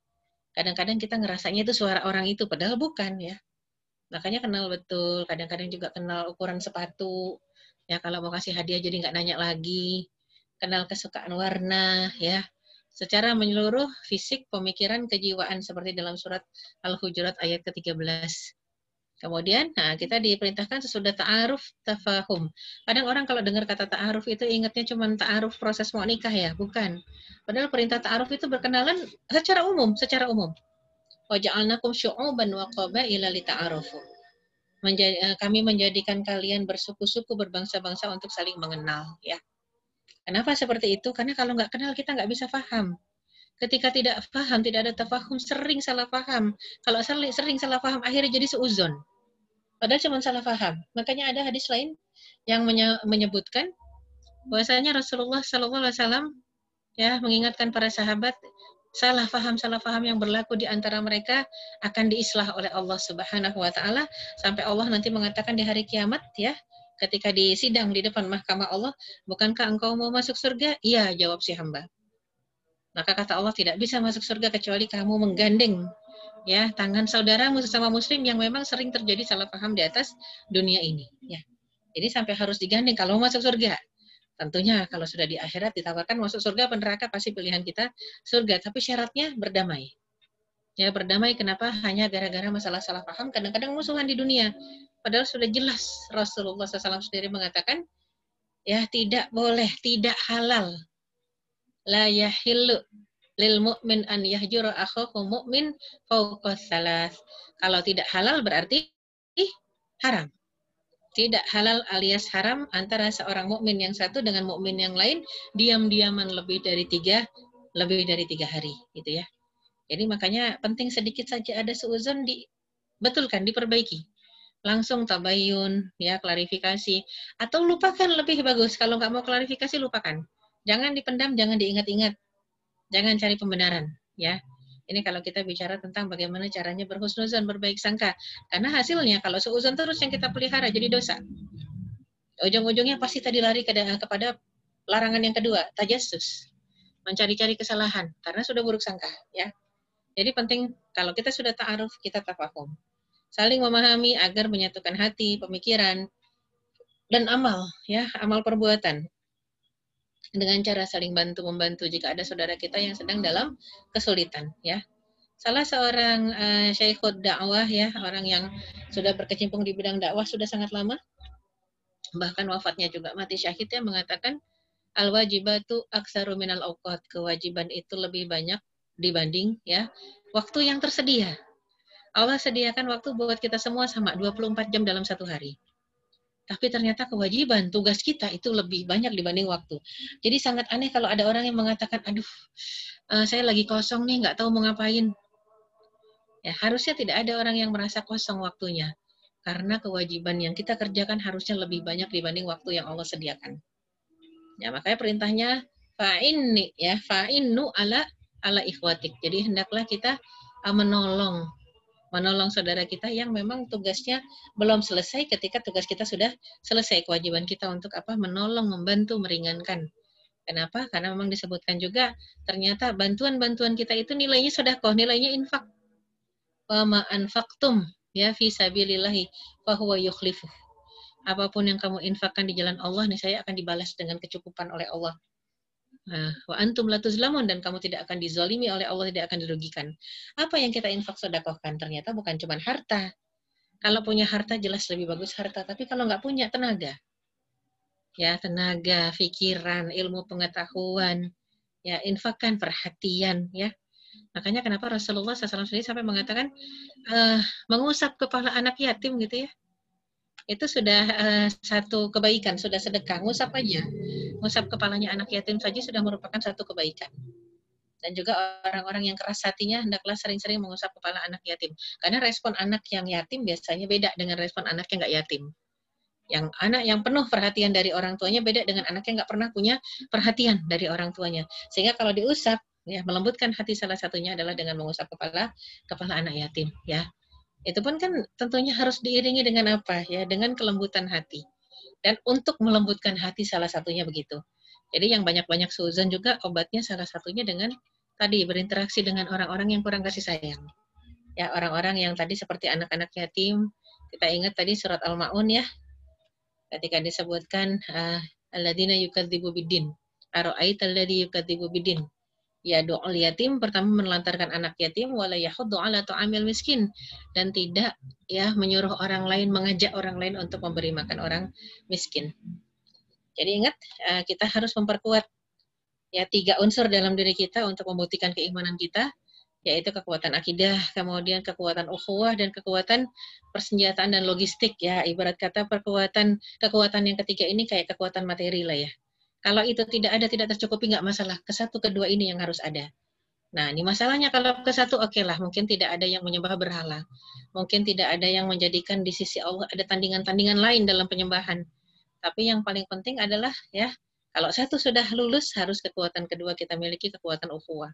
Kadang-kadang kita ngerasanya itu suara orang itu, padahal bukan ya. Makanya kenal betul, kadang-kadang juga kenal ukuran sepatu. Ya kalau mau kasih hadiah jadi nggak nanya lagi. Kenal kesukaan warna ya secara menyeluruh fisik, pemikiran, kejiwaan seperti dalam surat Al-Hujurat ayat ke-13. Kemudian, nah, kita diperintahkan sesudah ta'aruf tafahum. Kadang orang kalau dengar kata ta'aruf itu ingatnya cuma ta'aruf proses mau nikah ya, bukan. Padahal perintah ta'aruf itu berkenalan secara umum, secara umum. Waja'alnakum syu'uban wa qabaila li ta'arufu. Menjadi, eh, kami menjadikan kalian bersuku-suku berbangsa-bangsa untuk saling mengenal ya. Kenapa seperti itu? Karena kalau nggak kenal kita nggak bisa paham. Ketika tidak paham, tidak ada tafahum, sering salah paham. Kalau sering, salah paham, akhirnya jadi seuzon. Padahal cuma salah paham. Makanya ada hadis lain yang menyebutkan bahwasanya Rasulullah SAW ya mengingatkan para sahabat salah faham salah faham yang berlaku di antara mereka akan diislah oleh Allah Subhanahu wa taala sampai Allah nanti mengatakan di hari kiamat ya ketika di sidang di depan mahkamah Allah, bukankah engkau mau masuk surga? Iya, jawab si hamba. Maka kata Allah tidak bisa masuk surga kecuali kamu menggandeng ya tangan saudaramu sesama muslim yang memang sering terjadi salah paham di atas dunia ini ya. Jadi sampai harus digandeng kalau mau masuk surga. Tentunya kalau sudah di akhirat ditawarkan masuk surga peneraka pasti pilihan kita surga, tapi syaratnya berdamai. Ya, berdamai kenapa hanya gara-gara masalah salah paham, kadang-kadang musuhan di dunia. Padahal sudah jelas Rasulullah SAW sendiri mengatakan, ya tidak boleh, tidak halal. La yahillu lil mu'min an yahjura akhahu mu'min fawqa salas. Kalau tidak halal berarti ih, haram. Tidak halal alias haram antara seorang mukmin yang satu dengan mukmin yang lain diam-diaman lebih dari tiga lebih dari tiga hari gitu ya. Jadi makanya penting sedikit saja ada seuzon di kan? diperbaiki. Langsung tabayun, ya klarifikasi. Atau lupakan lebih bagus. Kalau nggak mau klarifikasi, lupakan. Jangan dipendam, jangan diingat-ingat. Jangan cari pembenaran, ya. Ini kalau kita bicara tentang bagaimana caranya berhusnuzon, berbaik sangka. Karena hasilnya kalau seuzon terus yang kita pelihara jadi dosa. Ujung-ujungnya pasti tadi lari ke, kepada larangan yang kedua, tajasus. Mencari-cari kesalahan karena sudah buruk sangka, ya. Jadi penting kalau kita sudah ta'aruf, kita tafahum. Saling memahami agar menyatukan hati, pemikiran, dan amal, ya, amal perbuatan. Dengan cara saling bantu-membantu jika ada saudara kita yang sedang dalam kesulitan, ya. Salah seorang uh, eh, syekhud dakwah ya, orang yang sudah berkecimpung di bidang dakwah sudah sangat lama, bahkan wafatnya juga mati syahid ya mengatakan al wajibatu aksaru minal awqat. Kewajiban itu lebih banyak dibanding ya waktu yang tersedia. Allah sediakan waktu buat kita semua sama 24 jam dalam satu hari. Tapi ternyata kewajiban tugas kita itu lebih banyak dibanding waktu. Jadi sangat aneh kalau ada orang yang mengatakan, aduh, eh, saya lagi kosong nih, nggak tahu mau ngapain. Ya, harusnya tidak ada orang yang merasa kosong waktunya. Karena kewajiban yang kita kerjakan harusnya lebih banyak dibanding waktu yang Allah sediakan. Ya, makanya perintahnya, fa'inni, ya, fa'innu ala ala ikhwatik. Jadi hendaklah kita uh, menolong menolong saudara kita yang memang tugasnya belum selesai ketika tugas kita sudah selesai kewajiban kita untuk apa menolong membantu meringankan kenapa karena memang disebutkan juga ternyata bantuan-bantuan kita itu nilainya sudah kok nilainya infak wa anfaqtum ya fi sabilillahi fahuwa yukhlifuh apapun yang kamu infakkan di jalan Allah nih saya akan dibalas dengan kecukupan oleh Allah Eh, wa antum latuzlamun dan kamu tidak akan dizolimi oleh Allah tidak akan dirugikan. Apa yang kita infak sodakohkan ternyata bukan cuma harta. Kalau punya harta jelas lebih bagus harta, tapi kalau nggak punya tenaga, ya tenaga, pikiran, ilmu pengetahuan, ya infakkan perhatian, ya. Makanya kenapa Rasulullah SAW sendiri sampai mengatakan uh, mengusap kepala anak yatim gitu ya itu sudah uh, satu kebaikan, sudah sedekah. Ngusap aja, ngusap kepalanya anak yatim saja sudah merupakan satu kebaikan. Dan juga orang-orang yang keras hatinya hendaklah sering-sering mengusap kepala anak yatim. Karena respon anak yang yatim biasanya beda dengan respon anak yang nggak yatim. Yang anak yang penuh perhatian dari orang tuanya beda dengan anak yang nggak pernah punya perhatian dari orang tuanya. Sehingga kalau diusap, ya melembutkan hati salah satunya adalah dengan mengusap kepala kepala anak yatim, ya. Itu pun kan tentunya harus diiringi dengan apa ya? Dengan kelembutan hati. Dan untuk melembutkan hati salah satunya begitu. Jadi yang banyak-banyak Susan juga obatnya salah satunya dengan tadi berinteraksi dengan orang-orang yang kurang kasih sayang. Ya, orang-orang yang tadi seperti anak-anak yatim, kita ingat tadi surat Al-Maun ya. Ketika disebutkan uh, alladzina yukadzibu bidin. Ara'aital ladzi bidin ya doa yatim pertama menelantarkan anak yatim wala yahuddu ala ta'amil miskin dan tidak ya menyuruh orang lain mengajak orang lain untuk memberi makan orang miskin. Jadi ingat eh, kita harus memperkuat ya tiga unsur dalam diri kita untuk membuktikan keimanan kita yaitu kekuatan akidah, kemudian kekuatan ukhuwah dan kekuatan persenjataan dan logistik ya. Ibarat kata perkuatan kekuatan yang ketiga ini kayak kekuatan materi lah ya. Kalau itu tidak ada, tidak tercukupi, nggak masalah. Ke kedua ini yang harus ada. Nah, ini masalahnya kalau ke satu oke okay lah, mungkin tidak ada yang menyembah berhala. Mungkin tidak ada yang menjadikan di sisi Allah ada tandingan-tandingan lain dalam penyembahan. Tapi yang paling penting adalah ya, kalau satu sudah lulus harus kekuatan kedua kita miliki kekuatan ukhuwah.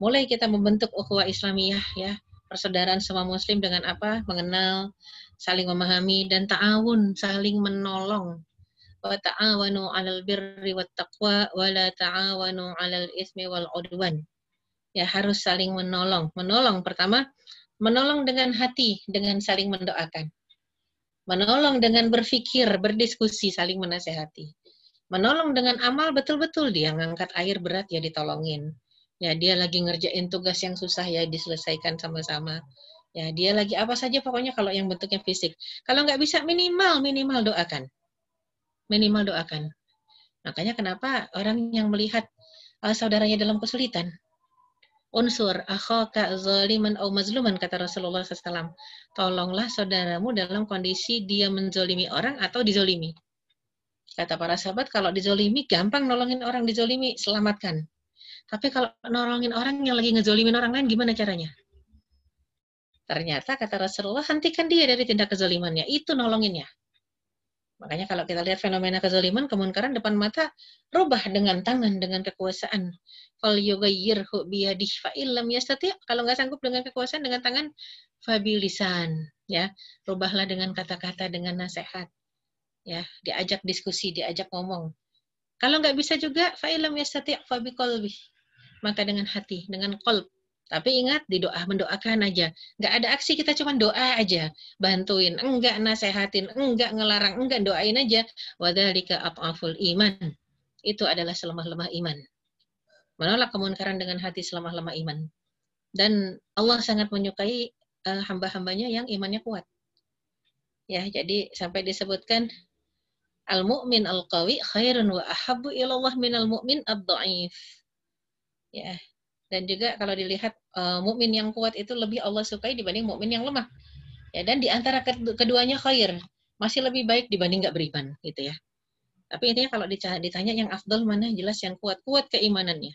Mulai kita membentuk ukhuwah Islamiyah ya, persaudaraan sama muslim dengan apa? Mengenal, saling memahami dan ta'awun, saling menolong wa ta'awanu 'alal birri wat taqwa wa la ta'awanu 'alal ismi wal 'udwan. Ya harus saling menolong. Menolong pertama menolong dengan hati dengan saling mendoakan. Menolong dengan berpikir, berdiskusi, saling menasehati. Menolong dengan amal betul-betul dia ngangkat air berat ya ditolongin. Ya dia lagi ngerjain tugas yang susah ya diselesaikan sama-sama. Ya dia lagi apa saja pokoknya kalau yang bentuknya fisik. Kalau nggak bisa minimal minimal doakan minimal doakan. Makanya kenapa orang yang melihat uh, saudaranya dalam kesulitan, unsur akhaka zaliman au mazluman kata Rasulullah SAW. Tolonglah saudaramu dalam kondisi dia menzolimi orang atau dizolimi. Kata para sahabat, kalau dizolimi gampang nolongin orang dizolimi, selamatkan. Tapi kalau nolongin orang yang lagi ngezolimin orang lain, gimana caranya? Ternyata kata Rasulullah, hentikan dia dari tindak kezolimannya. Itu nolonginnya. Makanya kalau kita lihat fenomena kezaliman, kemunkaran depan mata, rubah dengan tangan, dengan kekuasaan. Fal yugayyirhu biyadih fa'ilam yastati. Kalau nggak sanggup dengan kekuasaan, dengan tangan, fabilisan. Ya, rubahlah dengan kata-kata, dengan nasihat. Ya, diajak diskusi, diajak ngomong. Kalau nggak bisa juga, fa'ilam yastati' kolbi Maka dengan hati, dengan kolb. Tapi ingat di doa mendoakan aja. Nggak ada aksi kita cuma doa aja. Bantuin, enggak nasehatin, enggak ngelarang, enggak doain aja. Wadhalika ab'aful iman. Itu adalah selemah-lemah iman. Menolak kemunkaran dengan hati selemah-lemah iman. Dan Allah sangat menyukai uh, hamba-hambanya yang imannya kuat. Ya, jadi sampai disebutkan al mumin al qawi khairun wa ahabu ilallah min al mumin ad dhaif ya dan juga kalau dilihat uh, mukmin yang kuat itu lebih Allah sukai dibanding mukmin yang lemah. Ya, dan diantara keduanya khair, masih lebih baik dibanding nggak beriman gitu ya. Tapi intinya kalau ditanya yang afdol mana, jelas yang kuat-kuat keimanannya.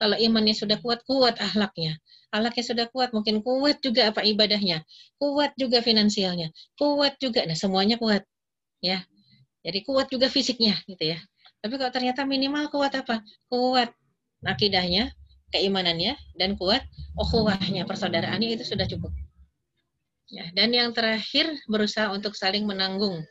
Kalau imannya sudah kuat, kuat ahlaknya. Ahlaknya sudah kuat, mungkin kuat juga apa ibadahnya. Kuat juga finansialnya. Kuat juga, nah semuanya kuat. ya. Jadi kuat juga fisiknya gitu ya. Tapi kalau ternyata minimal kuat apa? Kuat akidahnya, keimanannya dan kuat oh, ukhuwahnya, persaudaraannya itu sudah cukup. Ya, dan yang terakhir berusaha untuk saling menanggung.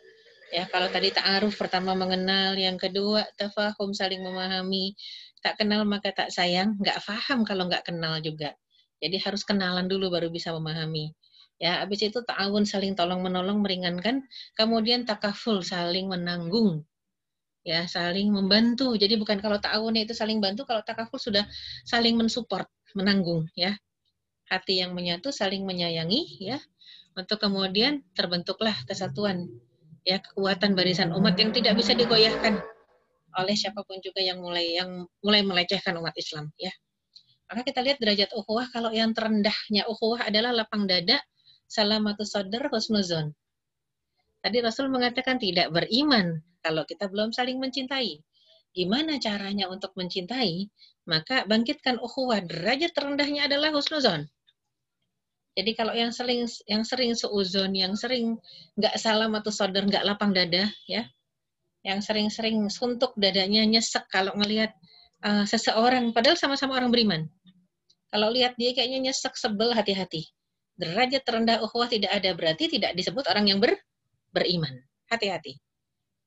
Ya, kalau tadi ta'aruf pertama mengenal, yang kedua tafahum saling memahami. Tak kenal maka tak sayang, nggak paham kalau nggak kenal juga. Jadi harus kenalan dulu baru bisa memahami. Ya, habis itu ta'awun saling tolong menolong meringankan, kemudian takaful saling menanggung ya saling membantu. Jadi bukan kalau ta'awun itu saling bantu, kalau takaful sudah saling mensupport, menanggung ya. Hati yang menyatu saling menyayangi ya. Untuk kemudian terbentuklah kesatuan ya kekuatan barisan umat yang tidak bisa digoyahkan oleh siapapun juga yang mulai yang mulai melecehkan umat Islam ya. Maka kita lihat derajat ukhuwah kalau yang terendahnya ukhuwah adalah lapang dada, salamatus sadar, husnuzon. Tadi Rasul mengatakan tidak beriman kalau kita belum saling mencintai. Gimana caranya untuk mencintai? Maka bangkitkan ukhuwah. Derajat terendahnya adalah husnuzon. Jadi kalau yang sering yang sering seuzon, yang sering nggak salam atau sodor, nggak lapang dada, ya, yang sering-sering suntuk dadanya nyesek kalau ngelihat uh, seseorang, padahal sama-sama orang beriman. Kalau lihat dia kayaknya nyesek, sebel, hati-hati. Derajat terendah ukhuwah tidak ada berarti tidak disebut orang yang ber beriman. Hati-hati.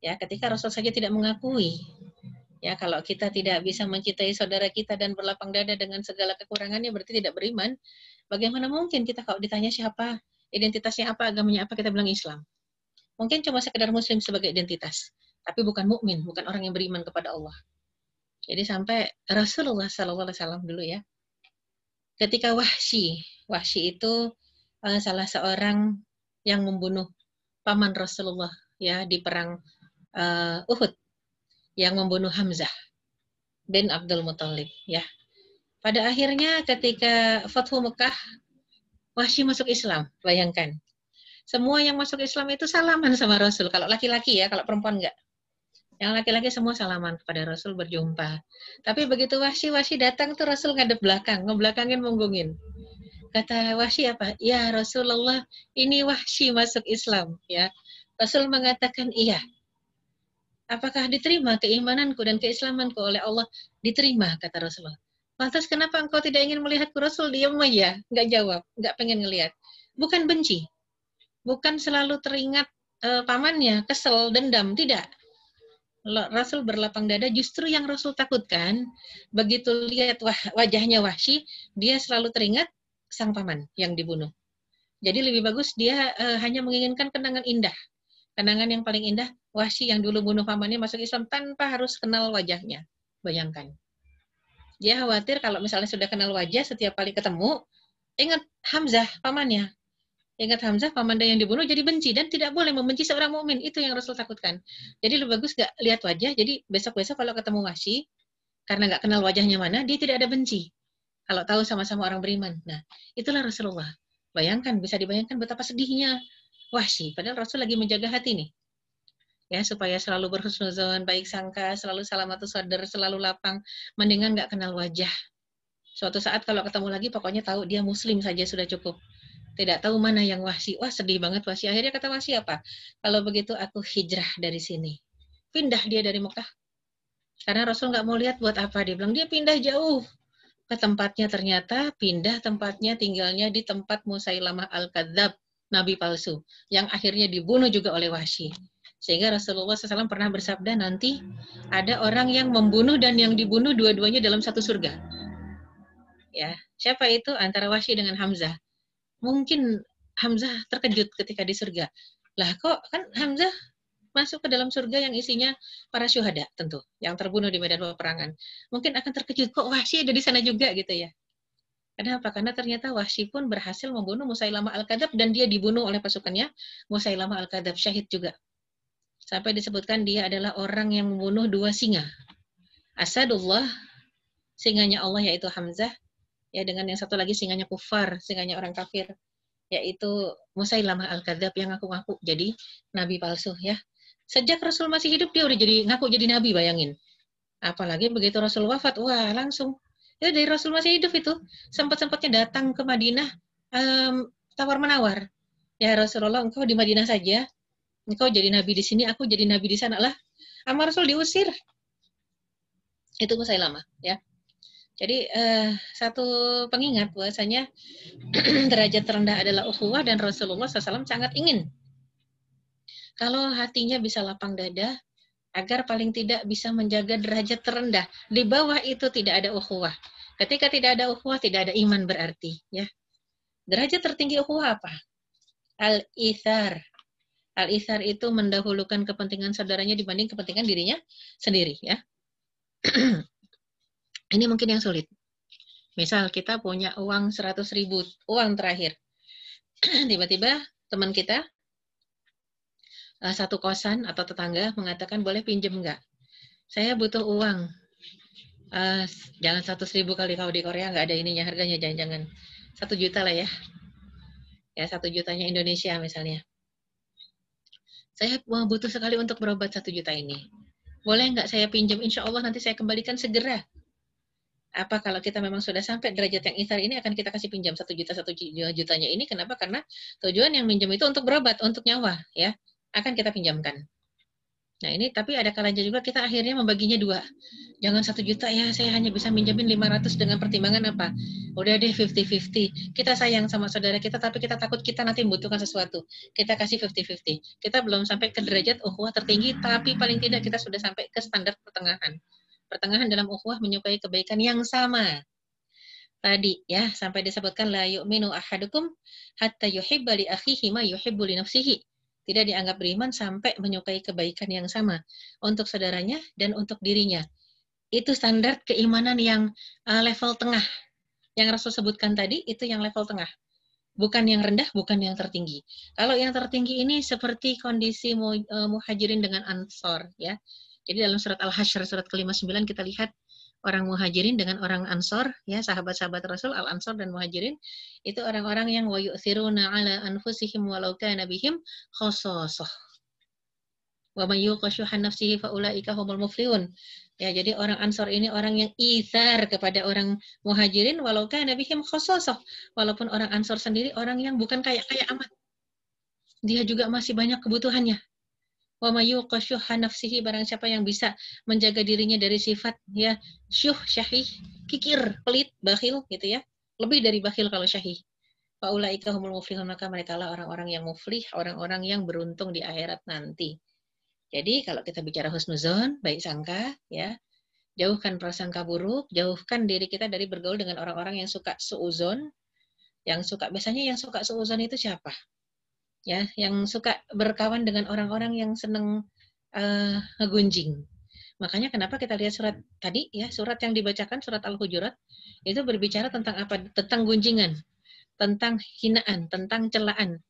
Ya, ketika Rasul saja tidak mengakui Ya, kalau kita tidak bisa mencintai saudara kita dan berlapang dada dengan segala kekurangannya berarti tidak beriman. Bagaimana mungkin kita kalau ditanya siapa, identitasnya apa, agamanya apa, kita bilang Islam. Mungkin cuma sekedar muslim sebagai identitas, tapi bukan mukmin, bukan orang yang beriman kepada Allah. Jadi sampai Rasulullah sallallahu alaihi wasallam dulu ya. Ketika Wahsy, Wahsy itu eh, salah seorang yang membunuh paman Rasulullah ya di perang uh, Uhud yang membunuh Hamzah bin Abdul Muthalib ya. Pada akhirnya ketika Fathu Mekah Wahsy masuk Islam, bayangkan. Semua yang masuk Islam itu salaman sama Rasul. Kalau laki-laki ya, kalau perempuan enggak. Yang laki-laki semua salaman kepada Rasul berjumpa. Tapi begitu Wahsy Wahsy datang tuh Rasul ngadep belakang, ngebelakangin munggungin. Kata Wahsy apa? Ya Rasulullah, ini Wahsy masuk Islam. Ya, Rasul mengatakan iya. Apakah diterima keimananku dan keislamanku oleh Allah? Diterima, kata Rasulullah. Lantas kenapa engkau tidak ingin melihat Rasul? Diam aja, nggak jawab, nggak pengen ngelihat. Bukan benci, bukan selalu teringat e, pamannya, kesel, dendam, tidak. Rasul berlapang dada justru yang Rasul takutkan begitu lihat wajahnya Wahsy dia selalu teringat sang paman yang dibunuh. Jadi lebih bagus dia e, hanya menginginkan kenangan indah. Kenangan yang paling indah, Wahsy yang dulu bunuh pamannya masuk Islam tanpa harus kenal wajahnya. Bayangkan. Dia khawatir kalau misalnya sudah kenal wajah setiap kali ketemu, ingat Hamzah pamannya. Ingat Hamzah pamannya yang dibunuh jadi benci dan tidak boleh membenci seorang mukmin. Itu yang Rasul takutkan. Jadi lebih bagus gak lihat wajah. Jadi besok-besok kalau ketemu Wahsy, karena gak kenal wajahnya mana, dia tidak ada benci kalau tahu sama-sama orang beriman. Nah, itulah Rasulullah. Bayangkan, bisa dibayangkan betapa sedihnya wasi, Padahal Rasul lagi menjaga hati nih. Ya, supaya selalu berhusnuzon, baik sangka, selalu salamat sadar, selalu lapang. Mendingan nggak kenal wajah. Suatu saat kalau ketemu lagi, pokoknya tahu dia muslim saja sudah cukup. Tidak tahu mana yang wahsi. Wah, sedih banget wahsi. Akhirnya kata wahsi apa? Kalau begitu aku hijrah dari sini. Pindah dia dari Mekah. Karena Rasul nggak mau lihat buat apa. Dia bilang, dia pindah jauh ke tempatnya ternyata pindah tempatnya tinggalnya di tempat Musailamah Al-Kadzab, nabi palsu, yang akhirnya dibunuh juga oleh Wahsy. Sehingga Rasulullah SAW pernah bersabda nanti ada orang yang membunuh dan yang dibunuh dua-duanya dalam satu surga. Ya, siapa itu antara Wahsy dengan Hamzah? Mungkin Hamzah terkejut ketika di surga. Lah kok kan Hamzah masuk ke dalam surga yang isinya para syuhada tentu, yang terbunuh di medan peperangan. Mungkin akan terkejut kok Wahsy ada di sana juga gitu ya. apa Karena ternyata Wahsy pun berhasil membunuh Musailama Al-Kadab dan dia dibunuh oleh pasukannya. Musailama Al-Kadab syahid juga. Sampai disebutkan dia adalah orang yang membunuh dua singa. Asadullah, singanya Allah yaitu Hamzah, ya dengan yang satu lagi singanya kufar, singanya orang kafir, yaitu Musailamah al-Kadzab yang aku ngaku jadi nabi palsu ya. Sejak Rasul masih hidup dia udah jadi ngaku jadi nabi bayangin. Apalagi begitu Rasul wafat, wah langsung itu ya, dari Rasul masih hidup itu sempat-sempatnya datang ke Madinah um, tawar menawar. Ya Rasulullah, engkau di Madinah saja, engkau jadi nabi di sini, aku jadi nabi di sana lah. Amar Rasul diusir. Itu saya lama, ya. Jadi uh, satu pengingat bahwasanya derajat terendah adalah ukhuwah dan Rasulullah SAW sangat ingin kalau hatinya bisa lapang dada, agar paling tidak bisa menjaga derajat terendah. Di bawah itu tidak ada ukhuwah. Ketika tidak ada ukhuwah, tidak ada iman berarti. ya. Derajat tertinggi ukhuwah apa? Al-ithar. Al-ithar itu mendahulukan kepentingan saudaranya dibanding kepentingan dirinya sendiri. ya. Ini mungkin yang sulit. Misal kita punya uang 100 ribu, uang terakhir. Tiba-tiba teman kita Eh, satu kosan atau tetangga mengatakan boleh pinjem nggak? Saya butuh uang. Uh, jangan satu ribu kali kalau di Korea nggak ada ininya harganya jangan-jangan satu juta lah ya. Ya satu jutanya Indonesia misalnya. Saya butuh sekali untuk berobat satu juta ini. Boleh nggak saya pinjam? Insya Allah nanti saya kembalikan segera apa kalau kita memang sudah sampai derajat yang isar ini akan kita kasih pinjam satu juta satu jutanya ini kenapa karena tujuan yang minjem itu untuk berobat untuk nyawa ya akan kita pinjamkan. Nah ini tapi ada kalanya juga kita akhirnya membaginya dua. Jangan satu juta ya, saya hanya bisa minjemin 500 dengan pertimbangan apa? Udah deh 50-50. Kita sayang sama saudara kita tapi kita takut kita nanti membutuhkan sesuatu. Kita kasih 50-50. Kita belum sampai ke derajat ukhuwah tertinggi tapi paling tidak kita sudah sampai ke standar pertengahan. Pertengahan dalam ukhuwah menyukai kebaikan yang sama. Tadi ya sampai disebutkan la yu'minu ahadukum hatta yuhibba li akhihi ma yuhibbu li nafsihi tidak dianggap beriman sampai menyukai kebaikan yang sama untuk saudaranya dan untuk dirinya. Itu standar keimanan yang eh, level tengah. Yang Rasul sebutkan tadi itu yang level tengah. Bukan yang rendah, bukan yang tertinggi. Kalau yang tertinggi ini seperti kondisi eh, muhajirin dengan ansor ya. Jadi dalam surat Al-Hasyr surat ke-59 kita lihat orang muhajirin dengan orang ansor ya sahabat-sahabat Rasul al ansor dan muhajirin itu orang-orang yang wa yu'thiruna ala anfusihim walau kana bihim wa may yuqashuhan nafsihi faulaika humul muflihun. Ya, jadi orang Ansor ini orang yang ithar kepada orang Muhajirin walau kana bihim khososoh. Walaupun orang Ansor sendiri orang yang bukan kayak kayak amat. Dia juga masih banyak kebutuhannya wa mayyuqa syuhha nafsihi barang siapa yang bisa menjaga dirinya dari sifat ya syuh syahih kikir pelit bakhil gitu ya lebih dari bakhil kalau syahih faulaika humul muflihun maka mereka lah orang-orang yang muflih orang-orang yang beruntung di akhirat nanti jadi kalau kita bicara husnuzon baik sangka ya jauhkan prasangka buruk jauhkan diri kita dari bergaul dengan orang-orang yang suka suuzon yang suka biasanya yang suka suuzon itu siapa ya yang suka berkawan dengan orang-orang yang seneng uh, ngegunjing. Makanya kenapa kita lihat surat tadi ya surat yang dibacakan surat Al-Hujurat itu berbicara tentang apa? Tentang gunjingan, tentang hinaan, tentang celaan.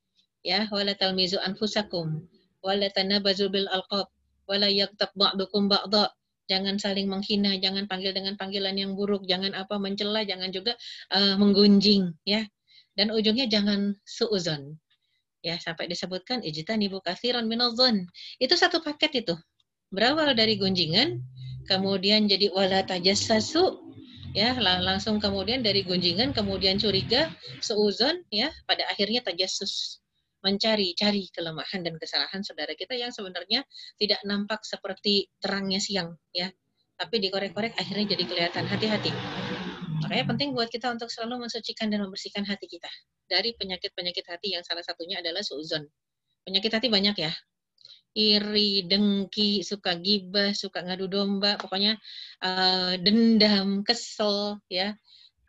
Ya, wala talmizu anfusakum, wala tanabazu bil alqab, wala yaktab ba'dukum ba'dha Jangan saling menghina, jangan panggil dengan panggilan yang buruk, jangan apa mencela, jangan juga uh, menggunjing, ya. Dan ujungnya jangan suuzon ya sampai disebutkan ijtanibu katsiran minadh minozon Itu satu paket itu. Berawal dari gunjingan, kemudian jadi wala tajassasu ya langsung kemudian dari gunjingan kemudian curiga, seuzon ya pada akhirnya Tajasus mencari-cari kelemahan dan kesalahan saudara kita yang sebenarnya tidak nampak seperti terangnya siang ya tapi dikorek-korek akhirnya jadi kelihatan hati-hati Makanya penting buat kita untuk selalu mensucikan dan membersihkan hati kita dari penyakit-penyakit hati yang salah satunya adalah suuzon. Penyakit hati banyak ya. Iri, dengki, suka gibah, suka ngadu domba, pokoknya uh, dendam, kesel, ya,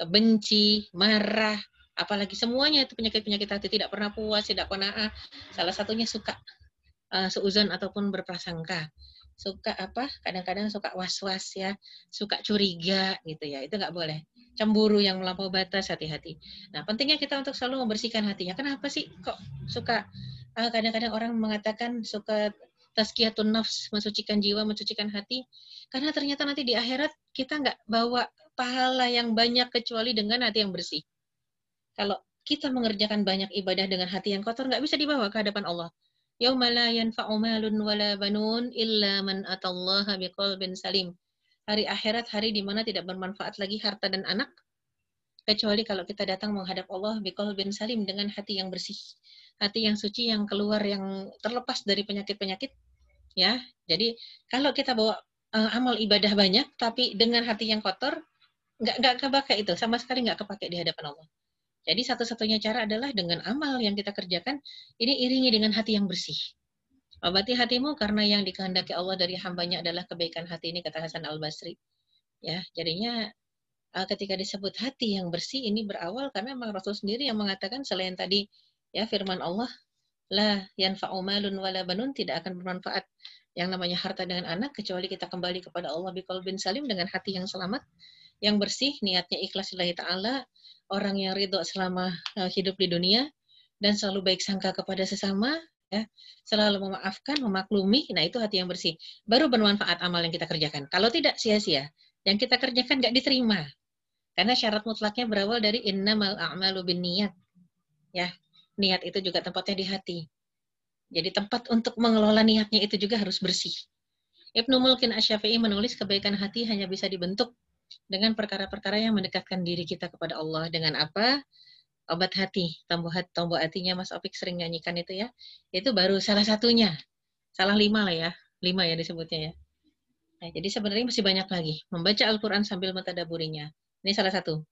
benci, marah, apalagi semuanya itu penyakit-penyakit hati tidak pernah puas, tidak pernah ah, salah satunya suka uh, seuzon ataupun berprasangka suka apa kadang-kadang suka was-was ya suka curiga gitu ya itu nggak boleh cemburu yang melampaui batas hati-hati. Nah, pentingnya kita untuk selalu membersihkan hatinya. Kenapa sih kok suka eh, kadang-kadang orang mengatakan suka tazkiyatun nafs, mensucikan jiwa, mensucikan hati? Karena ternyata nanti di akhirat kita nggak bawa pahala yang banyak kecuali dengan hati yang bersih. Kalau kita mengerjakan banyak ibadah dengan hati yang kotor nggak bisa dibawa ke hadapan Allah. Yaumala la yanfa'u malun wala banun illa man atallaha biqalbin salim hari akhirat, hari di mana tidak bermanfaat lagi harta dan anak, kecuali kalau kita datang menghadap Allah biqal bin salim dengan hati yang bersih, hati yang suci yang keluar yang terlepas dari penyakit-penyakit, ya. Jadi kalau kita bawa uh, amal ibadah banyak tapi dengan hati yang kotor, nggak nggak kepake itu, sama sekali nggak kepake di hadapan Allah. Jadi satu-satunya cara adalah dengan amal yang kita kerjakan ini iringi dengan hati yang bersih. Obati hatimu karena yang dikehendaki Allah dari hambanya adalah kebaikan hati ini, kata Hasan Al-Basri. Ya, jadinya eh, ketika disebut hati yang bersih ini berawal karena memang Rasul sendiri yang mengatakan selain tadi ya firman Allah la yanfa'u malun wala banun tidak akan bermanfaat yang namanya harta dengan anak kecuali kita kembali kepada Allah bin salim dengan hati yang selamat yang bersih niatnya ikhlas lillahi taala orang yang ridho selama eh, hidup di dunia dan selalu baik sangka kepada sesama ya. Selalu memaafkan, memaklumi, nah itu hati yang bersih. Baru bermanfaat amal yang kita kerjakan. Kalau tidak sia-sia, yang kita kerjakan nggak diterima. Karena syarat mutlaknya berawal dari innamal a'malu bin niat. Ya, niat itu juga tempatnya di hati. Jadi tempat untuk mengelola niatnya itu juga harus bersih. Ibnu Mulkin Asyafi'i menulis kebaikan hati hanya bisa dibentuk dengan perkara-perkara yang mendekatkan diri kita kepada Allah. Dengan apa? obat hati, tombol hati, tombol hatinya Mas Opik sering nyanyikan itu ya. Itu baru salah satunya. Salah lima lah ya. Lima ya disebutnya ya. Nah, jadi sebenarnya masih banyak lagi. Membaca Al-Quran sambil mentadaburinya. Ini salah satu.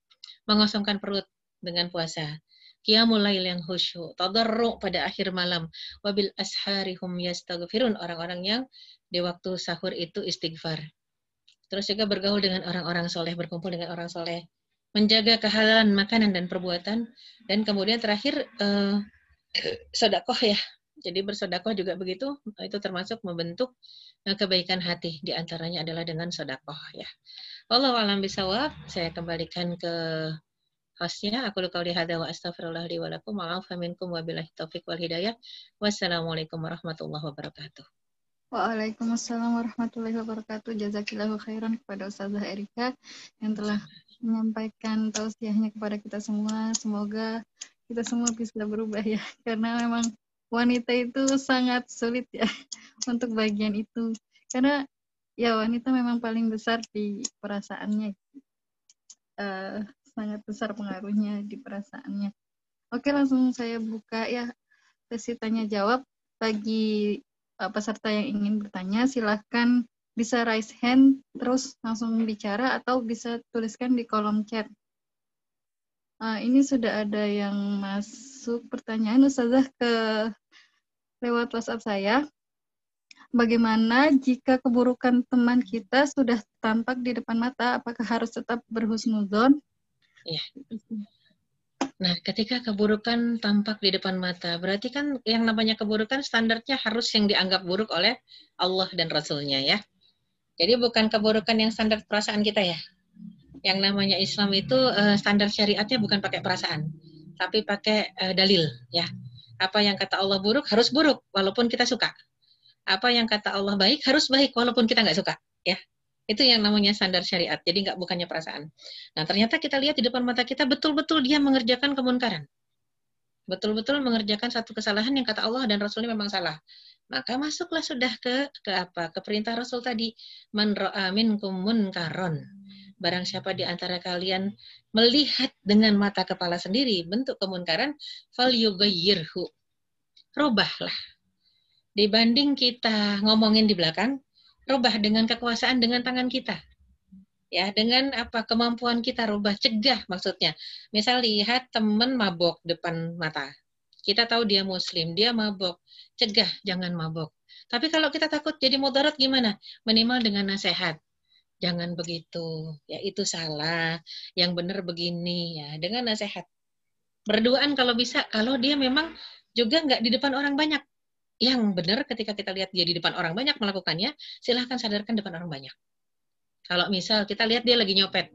Mengosongkan perut dengan puasa. Qiyamul lail yang husyu. Tadarru pada akhir malam. Wabil asharihum yastagfirun Orang-orang yang di waktu sahur itu istighfar. Terus juga bergaul dengan orang-orang soleh, berkumpul dengan orang soleh menjaga kehalalan makanan dan perbuatan, dan kemudian terakhir eh, sodakoh ya. Jadi bersodakoh juga begitu, itu termasuk membentuk eh, kebaikan hati. Di antaranya adalah dengan sodakoh ya. Allah alam bisawab, saya kembalikan ke hostnya. Aku luka lihada wa astagfirullah maaf walakum wa'afaminkum wabillahi taufiq wal hidayah. Wassalamualaikum warahmatullahi wabarakatuh. Waalaikumsalam warahmatullahi wabarakatuh. Jazakillahu khairan kepada Ustazah Erika yang telah menyampaikan tausiahnya kepada kita semua. Semoga kita semua bisa berubah ya, karena memang wanita itu sangat sulit ya untuk bagian itu. Karena ya wanita memang paling besar di perasaannya. Uh, sangat besar pengaruhnya di perasaannya. Oke, langsung saya buka ya sesi tanya jawab bagi uh, peserta yang ingin bertanya silahkan bisa raise hand terus langsung bicara atau bisa tuliskan di kolom chat. Uh, ini sudah ada yang masuk pertanyaan Ustazah ke lewat WhatsApp saya. Bagaimana jika keburukan teman kita sudah tampak di depan mata, apakah harus tetap berhusnuzon? Iya. Nah, ketika keburukan tampak di depan mata, berarti kan yang namanya keburukan standarnya harus yang dianggap buruk oleh Allah dan Rasulnya ya. Jadi bukan keburukan yang standar perasaan kita ya. Yang namanya Islam itu eh, standar syariatnya bukan pakai perasaan, tapi pakai eh, dalil ya. Apa yang kata Allah buruk harus buruk walaupun kita suka. Apa yang kata Allah baik harus baik walaupun kita nggak suka ya. Itu yang namanya standar syariat. Jadi nggak bukannya perasaan. Nah, ternyata kita lihat di depan mata kita betul-betul dia mengerjakan kemunkaran. Betul-betul mengerjakan satu kesalahan yang kata Allah dan Rasulnya memang salah. Maka masuklah sudah ke ke apa? Ke perintah Rasul tadi, man ra'a Barang siapa di antara kalian melihat dengan mata kepala sendiri bentuk kemunkaran, fal Dibanding kita ngomongin di belakang, rubah dengan kekuasaan dengan tangan kita ya dengan apa kemampuan kita rubah cegah maksudnya misal lihat temen mabok depan mata kita tahu dia muslim dia mabok cegah jangan mabok tapi kalau kita takut jadi mudarat gimana minimal dengan nasihat jangan begitu ya itu salah yang benar begini ya dengan nasihat berduaan kalau bisa kalau dia memang juga nggak di depan orang banyak yang benar ketika kita lihat dia di depan orang banyak melakukannya, silahkan sadarkan depan orang banyak. Kalau misal kita lihat dia lagi nyopet,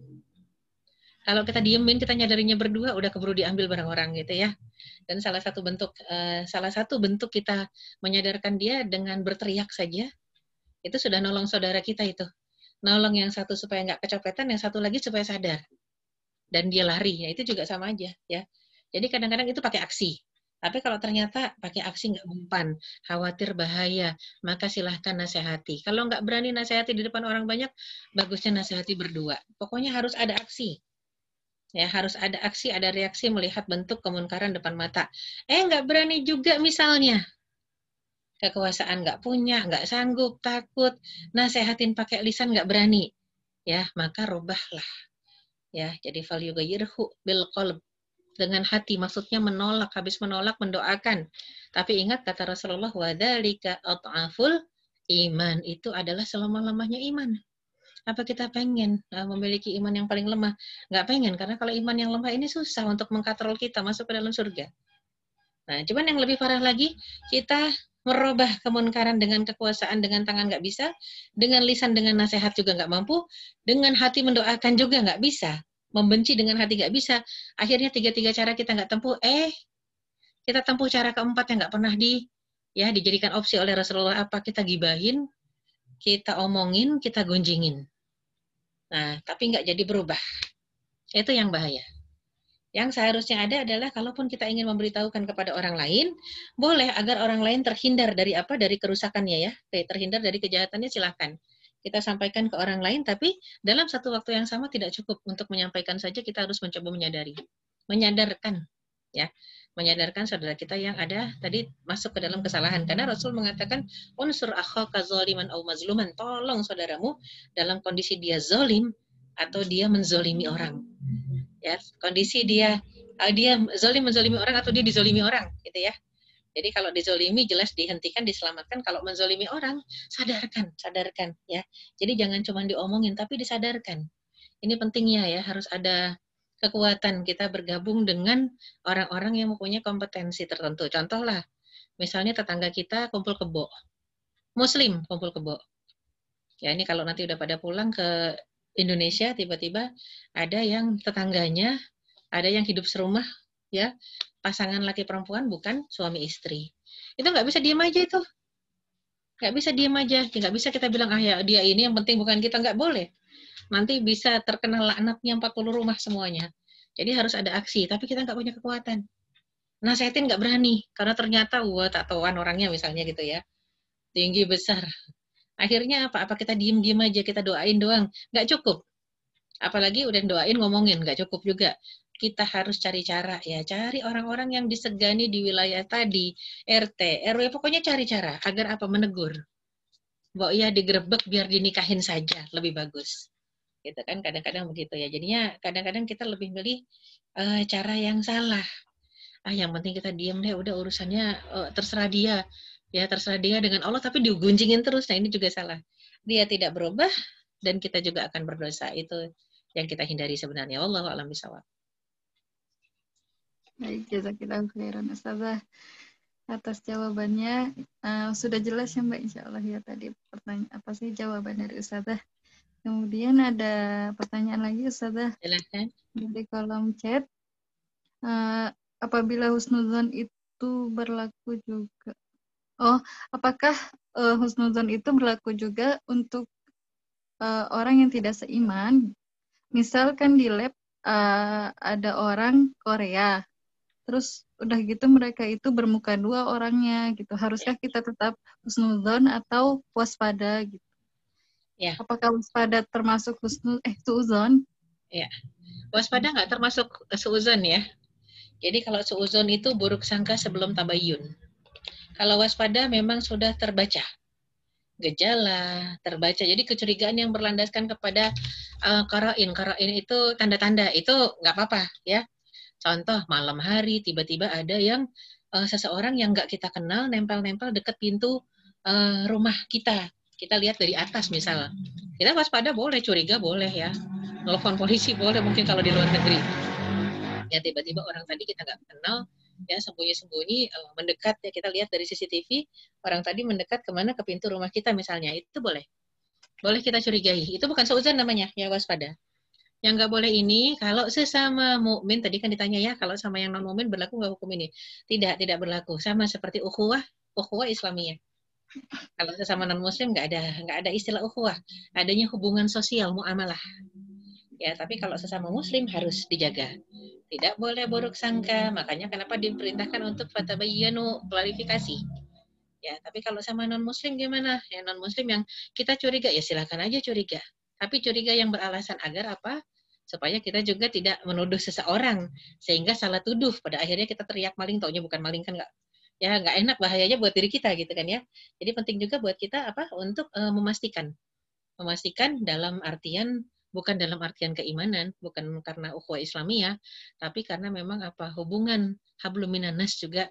kalau kita diemin kita nyadarinya berdua udah keburu diambil barang orang gitu ya dan salah satu bentuk eh, salah satu bentuk kita menyadarkan dia dengan berteriak saja itu sudah nolong saudara kita itu nolong yang satu supaya nggak kecopetan yang satu lagi supaya sadar dan dia lari ya itu juga sama aja ya jadi kadang-kadang itu pakai aksi tapi kalau ternyata pakai aksi nggak mempan, khawatir bahaya, maka silahkan nasihati. Kalau nggak berani nasihati di depan orang banyak, bagusnya nasihati berdua. Pokoknya harus ada aksi. Ya, harus ada aksi, ada reaksi melihat bentuk kemunkaran depan mata. Eh, nggak berani juga misalnya. Kekuasaan nggak punya, nggak sanggup, takut, nasehatin pakai lisan nggak berani. Ya, maka rubahlah. Ya, jadi value yugayirhu bil qalb dengan hati maksudnya menolak habis menolak mendoakan tapi ingat kata Rasulullah wadalika at'aful iman itu adalah selemah-lemahnya iman apa kita pengen e, memiliki iman yang paling lemah nggak pengen karena kalau iman yang lemah ini susah untuk mengkontrol kita masuk ke dalam surga nah cuman yang lebih parah lagi kita merubah kemunkaran dengan kekuasaan dengan tangan nggak bisa dengan lisan dengan nasihat juga nggak mampu dengan hati mendoakan juga nggak bisa membenci dengan hati nggak bisa. Akhirnya tiga-tiga cara kita nggak tempuh, eh kita tempuh cara keempat yang nggak pernah di ya dijadikan opsi oleh Rasulullah apa kita gibahin, kita omongin, kita gunjingin. Nah, tapi nggak jadi berubah. Itu yang bahaya. Yang seharusnya ada adalah kalaupun kita ingin memberitahukan kepada orang lain, boleh agar orang lain terhindar dari apa? Dari kerusakannya ya. Terhindar dari kejahatannya silahkan kita sampaikan ke orang lain, tapi dalam satu waktu yang sama tidak cukup untuk menyampaikan saja, kita harus mencoba menyadari, menyadarkan, ya, menyadarkan saudara kita yang ada tadi masuk ke dalam kesalahan. Karena Rasul mengatakan, unsur akhaka zoliman au mazluman, tolong saudaramu dalam kondisi dia zolim atau dia menzolimi orang. Ya, kondisi dia dia zolim menzolimi orang atau dia dizolimi orang, gitu ya. Jadi kalau dizolimi jelas dihentikan, diselamatkan. Kalau menzolimi orang, sadarkan, sadarkan ya. Jadi jangan cuma diomongin, tapi disadarkan. Ini pentingnya ya, harus ada kekuatan kita bergabung dengan orang-orang yang mempunyai kompetensi tertentu. Contohlah, misalnya tetangga kita kumpul kebo, Muslim kumpul kebo. Ya ini kalau nanti udah pada pulang ke Indonesia, tiba-tiba ada yang tetangganya, ada yang hidup serumah ya pasangan laki perempuan bukan suami istri itu nggak bisa diem aja itu nggak bisa diem aja ya, nggak bisa kita bilang ah ya dia ini yang penting bukan kita nggak boleh nanti bisa terkena laknatnya 40 rumah semuanya jadi harus ada aksi tapi kita nggak punya kekuatan Nah saya nggak berani karena ternyata wah tak tahuan orangnya misalnya gitu ya tinggi besar akhirnya apa apa kita diem diem aja kita doain doang nggak cukup apalagi udah doain ngomongin nggak cukup juga kita harus cari cara ya, cari orang-orang yang disegani di wilayah tadi, RT, RW, pokoknya cari cara agar apa menegur. Bahwa ya digerebek biar dinikahin saja, lebih bagus. Gitu kan kadang-kadang begitu ya. Jadinya kadang-kadang kita lebih milih uh, cara yang salah. Ah yang penting kita diam deh, udah urusannya uh, terserah dia. Ya terserah dia dengan Allah tapi digunjingin terus. Nah ini juga salah. Dia tidak berubah dan kita juga akan berdosa. Itu yang kita hindari sebenarnya. Allah alam bisawab. Baik, jazakillah khairan Ustazah atas jawabannya. Uh, sudah jelas ya Mbak Insya Allah ya tadi pertanyaan apa sih jawaban dari Ustazah. Kemudian ada pertanyaan lagi Ustazah. Silahkan. Di kolom chat. Uh, apabila husnuzon itu berlaku juga. Oh, apakah uh, eh, husnuzon itu berlaku juga untuk uh, orang yang tidak seiman? Misalkan di lab uh, ada orang Korea terus udah gitu mereka itu bermuka dua orangnya gitu haruskah iya. kita tetap husnuzon atau waspada gitu ya apakah waspada termasuk husnu eh suuzon ya waspada nggak termasuk suuzon ya jadi kalau suuzon itu buruk sangka sebelum tabayun kalau waspada memang sudah terbaca gejala terbaca jadi kecurigaan yang berlandaskan kepada uh, eh, karain karain itu tanda-tanda itu nggak apa-apa ya Contoh malam hari tiba-tiba ada yang uh, seseorang yang nggak kita kenal nempel-nempel deket pintu uh, rumah kita. Kita lihat dari atas misalnya. Kita waspada boleh, curiga boleh ya. Telepon polisi boleh mungkin kalau di luar negeri. Ya tiba-tiba orang tadi kita nggak kenal ya sembunyi-sembunyi uh, mendekat ya kita lihat dari CCTV orang tadi mendekat kemana ke pintu rumah kita misalnya itu boleh boleh kita curigai itu bukan seuzon namanya ya waspada yang nggak boleh ini kalau sesama mukmin tadi kan ditanya ya kalau sama yang non mukmin berlaku nggak hukum ini tidak tidak berlaku sama seperti ukhuwah ukhuwah islamiyah kalau sesama non muslim nggak ada nggak ada istilah ukhuwah adanya hubungan sosial muamalah ya tapi kalau sesama muslim harus dijaga tidak boleh buruk sangka makanya kenapa diperintahkan untuk fatabayyanu klarifikasi ya tapi kalau sama non muslim gimana ya non muslim yang kita curiga ya silahkan aja curiga tapi curiga yang beralasan agar apa? supaya kita juga tidak menuduh seseorang sehingga salah tuduh pada akhirnya kita teriak maling taunya bukan maling kan nggak ya nggak enak bahayanya buat diri kita gitu kan ya jadi penting juga buat kita apa untuk e, memastikan memastikan dalam artian bukan dalam artian keimanan bukan karena ukhuwah Islamiyah tapi karena memang apa hubungan habluminanas juga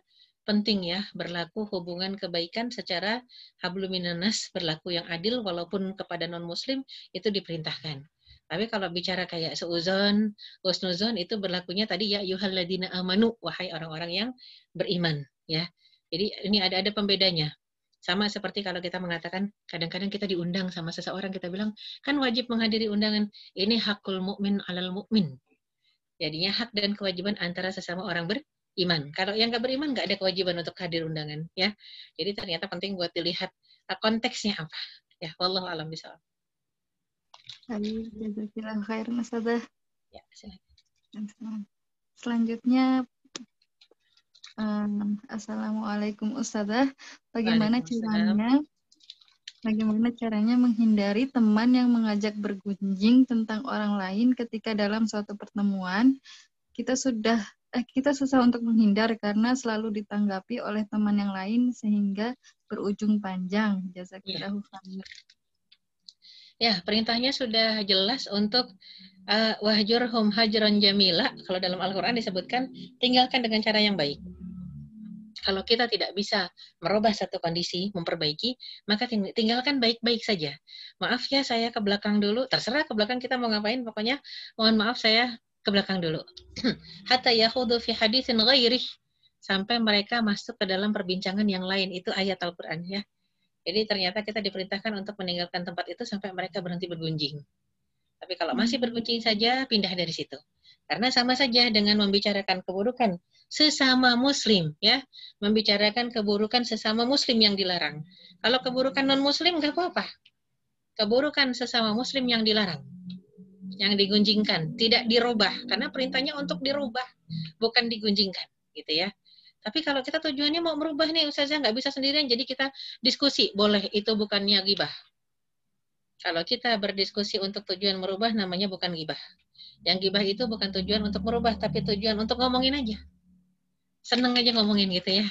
penting ya berlaku hubungan kebaikan secara habluminanas berlaku yang adil walaupun kepada non muslim itu diperintahkan. Tapi kalau bicara kayak seuzon, usnuzon itu berlakunya tadi ya yuhaladina amanu wahai orang-orang yang beriman ya. Jadi ini ada ada pembedanya. Sama seperti kalau kita mengatakan kadang-kadang kita diundang sama seseorang kita bilang kan wajib menghadiri undangan. Ini hakul mukmin alal mukmin. Jadinya hak dan kewajiban antara sesama orang ber iman. Kalau yang nggak beriman nggak ada kewajiban untuk hadir undangan, ya. Jadi ternyata penting buat dilihat uh, konteksnya apa. Ya, Allah alam bisa. Amin. Ya, Selanjutnya um, Assalamualaikum Ustazah. Bagaimana caranya Bagaimana caranya menghindari teman yang mengajak bergunjing tentang orang lain ketika dalam suatu pertemuan kita sudah Eh, kita susah untuk menghindar karena selalu ditanggapi oleh teman yang lain sehingga berujung panjang jasa iya. kita yeah. Ya, perintahnya sudah jelas untuk uh, hum hajron jamila. Kalau dalam Al-Quran disebutkan, tinggalkan dengan cara yang baik. Kalau kita tidak bisa merubah satu kondisi, memperbaiki, maka tinggalkan baik-baik saja. Maaf ya, saya ke belakang dulu. Terserah ke belakang kita mau ngapain, pokoknya mohon maaf saya ke belakang dulu. Hatta yahudu fi haditsin ghairih. Sampai mereka masuk ke dalam perbincangan yang lain. Itu ayat Al-Quran ya. Jadi ternyata kita diperintahkan untuk meninggalkan tempat itu sampai mereka berhenti bergunjing. Tapi kalau masih hmm. bergunjing saja, pindah dari situ. Karena sama saja dengan membicarakan keburukan sesama muslim ya membicarakan keburukan sesama muslim yang dilarang kalau keburukan non muslim nggak apa-apa keburukan sesama muslim yang dilarang yang digunjingkan, tidak dirubah karena perintahnya untuk dirubah, bukan digunjingkan, gitu ya. Tapi kalau kita tujuannya mau merubah nih, saya nggak bisa sendirian, jadi kita diskusi, boleh itu bukannya gibah. Kalau kita berdiskusi untuk tujuan merubah, namanya bukan gibah. Yang gibah itu bukan tujuan untuk merubah, tapi tujuan untuk ngomongin aja. Seneng aja ngomongin gitu ya,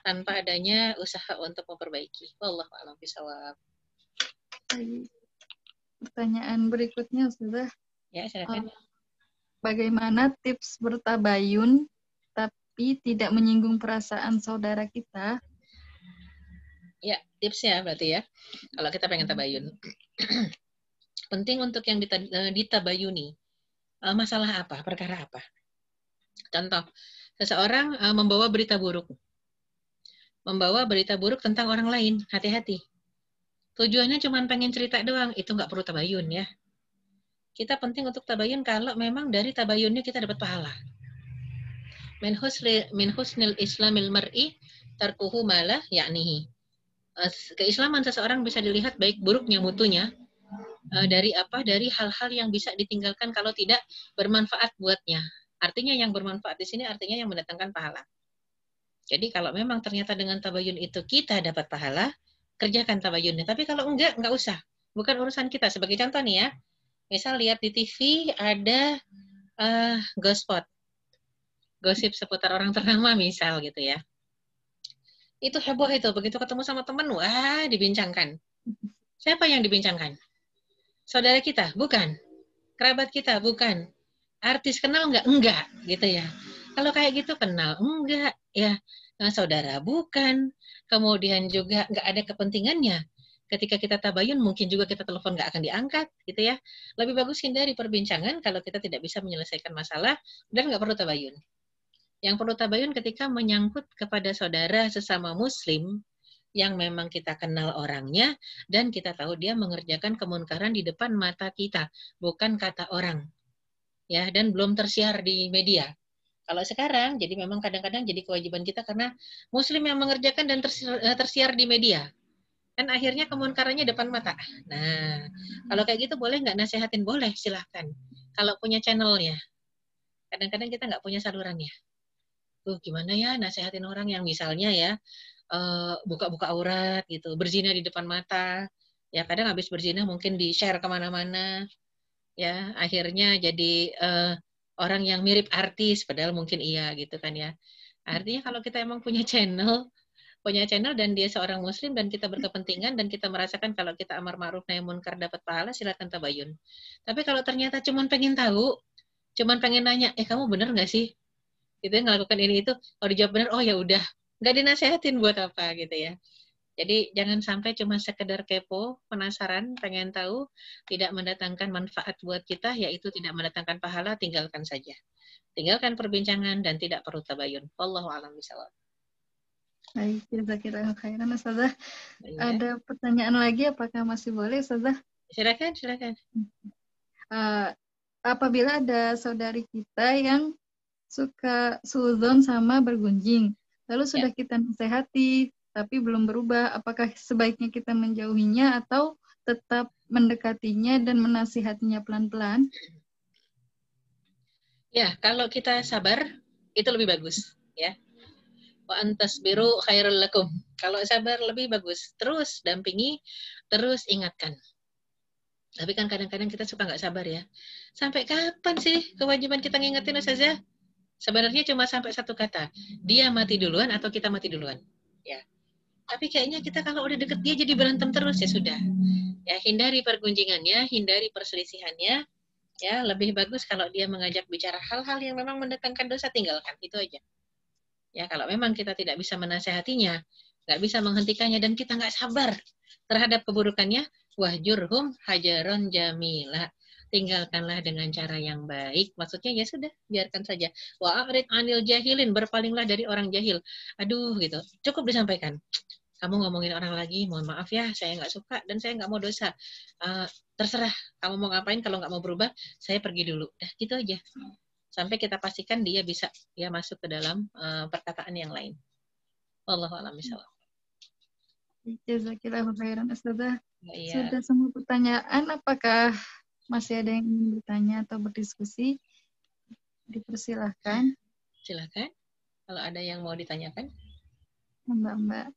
tanpa adanya usaha untuk memperbaiki. wallahualam a'lam bishawab. Pertanyaan berikutnya sudah. Ya, silakan. Eh, bagaimana tips bertabayun tapi tidak menyinggung perasaan saudara kita? Ya, tipsnya berarti ya. Kalau kita pengen tabayun. Penting untuk yang eh, ditabayuni. Eh, masalah apa? Perkara apa? Contoh, seseorang membawa berita buruk. Membawa berita buruk tentang orang lain. Hati-hati tujuannya cuma pengen cerita doang, itu nggak perlu tabayun ya. Kita penting untuk tabayun kalau memang dari tabayunnya kita dapat pahala. Min, husli, min husnil islamil mar'i tarkuhu malah yaknihi. Eh, keislaman seseorang bisa dilihat baik buruknya mutunya eh, dari apa? Dari hal-hal yang bisa ditinggalkan kalau tidak bermanfaat buatnya. Artinya yang bermanfaat di sini artinya yang mendatangkan pahala. Jadi kalau memang ternyata dengan tabayun itu kita dapat pahala, kerjakan tabayunnya. Tapi kalau enggak, enggak usah. Bukan urusan kita. Sebagai contoh nih ya, misal lihat di TV ada uh, gospot, gosip seputar orang ternama misal gitu ya. Itu heboh itu. Begitu ketemu sama temen wah dibincangkan. Siapa yang dibincangkan? Saudara kita? Bukan. Kerabat kita? Bukan. Artis kenal nggak? Enggak, gitu ya. Kalau kayak gitu kenal? Enggak, ya. Nah, saudara bukan, kemudian juga nggak ada kepentingannya. Ketika kita tabayun, mungkin juga kita telepon nggak akan diangkat, gitu ya. Lebih bagus hindari perbincangan kalau kita tidak bisa menyelesaikan masalah dan nggak perlu tabayun. Yang perlu tabayun ketika menyangkut kepada saudara sesama muslim yang memang kita kenal orangnya dan kita tahu dia mengerjakan kemunkaran di depan mata kita, bukan kata orang. Ya, dan belum tersiar di media kalau sekarang, jadi memang kadang-kadang jadi kewajiban kita karena Muslim yang mengerjakan dan eh, tersiar, di media. Kan akhirnya kemunkarannya depan mata. Nah, kalau kayak gitu boleh nggak nasehatin? Boleh, silahkan. Kalau punya channelnya. Kadang-kadang kita nggak punya salurannya. Tuh, gimana ya nasehatin orang yang misalnya ya, eh, buka-buka uh, aurat gitu, berzina di depan mata. Ya, kadang habis berzina mungkin di-share kemana-mana. Ya, akhirnya jadi... Uh, orang yang mirip artis padahal mungkin iya gitu kan ya artinya kalau kita emang punya channel punya channel dan dia seorang muslim dan kita berkepentingan dan kita merasakan kalau kita amar ma'ruf nahi munkar dapat pahala silakan tabayun tapi kalau ternyata cuma pengen tahu cuma pengen nanya eh kamu bener nggak sih gitu ya ngelakukan ini itu kalau dijawab bener oh ya udah nggak dinasehatin buat apa gitu ya jadi jangan sampai cuma sekedar kepo, penasaran, pengen tahu, tidak mendatangkan manfaat buat kita, yaitu tidak mendatangkan pahala, tinggalkan saja. Tinggalkan perbincangan dan tidak perlu tabayun. Wallahu a'lam bishawab. Baik, kita kira khairan Ustazah. Ya. Ada pertanyaan lagi apakah masih boleh Ustazah? Silakan, silakan. Uh, apabila ada saudari kita yang suka suzon sama bergunjing, lalu ya. sudah ya. kita nasehati tapi belum berubah, apakah sebaiknya kita menjauhinya atau tetap mendekatinya dan menasihatinya pelan-pelan? Ya, kalau kita sabar itu lebih bagus, ya. Wa biru khairul lakum. Kalau sabar lebih bagus. Terus dampingi, terus ingatkan. Tapi kan kadang-kadang kita suka nggak sabar ya. Sampai kapan sih kewajiban kita ngingetin Ustazah? Sebenarnya cuma sampai satu kata. Dia mati duluan atau kita mati duluan? Ya tapi kayaknya kita kalau udah deket dia jadi berantem terus ya sudah ya hindari pergunjingannya hindari perselisihannya ya lebih bagus kalau dia mengajak bicara hal-hal yang memang mendatangkan dosa tinggalkan itu aja ya kalau memang kita tidak bisa menasehatinya nggak bisa menghentikannya dan kita nggak sabar terhadap keburukannya wahjurhum hajaron jamila tinggalkanlah dengan cara yang baik. Maksudnya ya sudah, biarkan saja. Wa amrit anil jahilin, berpalinglah dari orang jahil. Aduh gitu, cukup disampaikan. Kamu ngomongin orang lagi, mohon maaf ya, saya nggak suka dan saya nggak mau dosa. Uh, terserah, kamu mau ngapain, kalau nggak mau berubah, saya pergi dulu. Nah, gitu aja. Sampai kita pastikan dia bisa ya masuk ke dalam uh, perkataan yang lain. Allah alam Jazakillahu khairan Ustazah. Ya, Sudah semua pertanyaan apakah masih ada yang ingin bertanya atau berdiskusi, dipersilahkan. Silahkan, kalau ada yang mau ditanyakan. Mbak-mbak,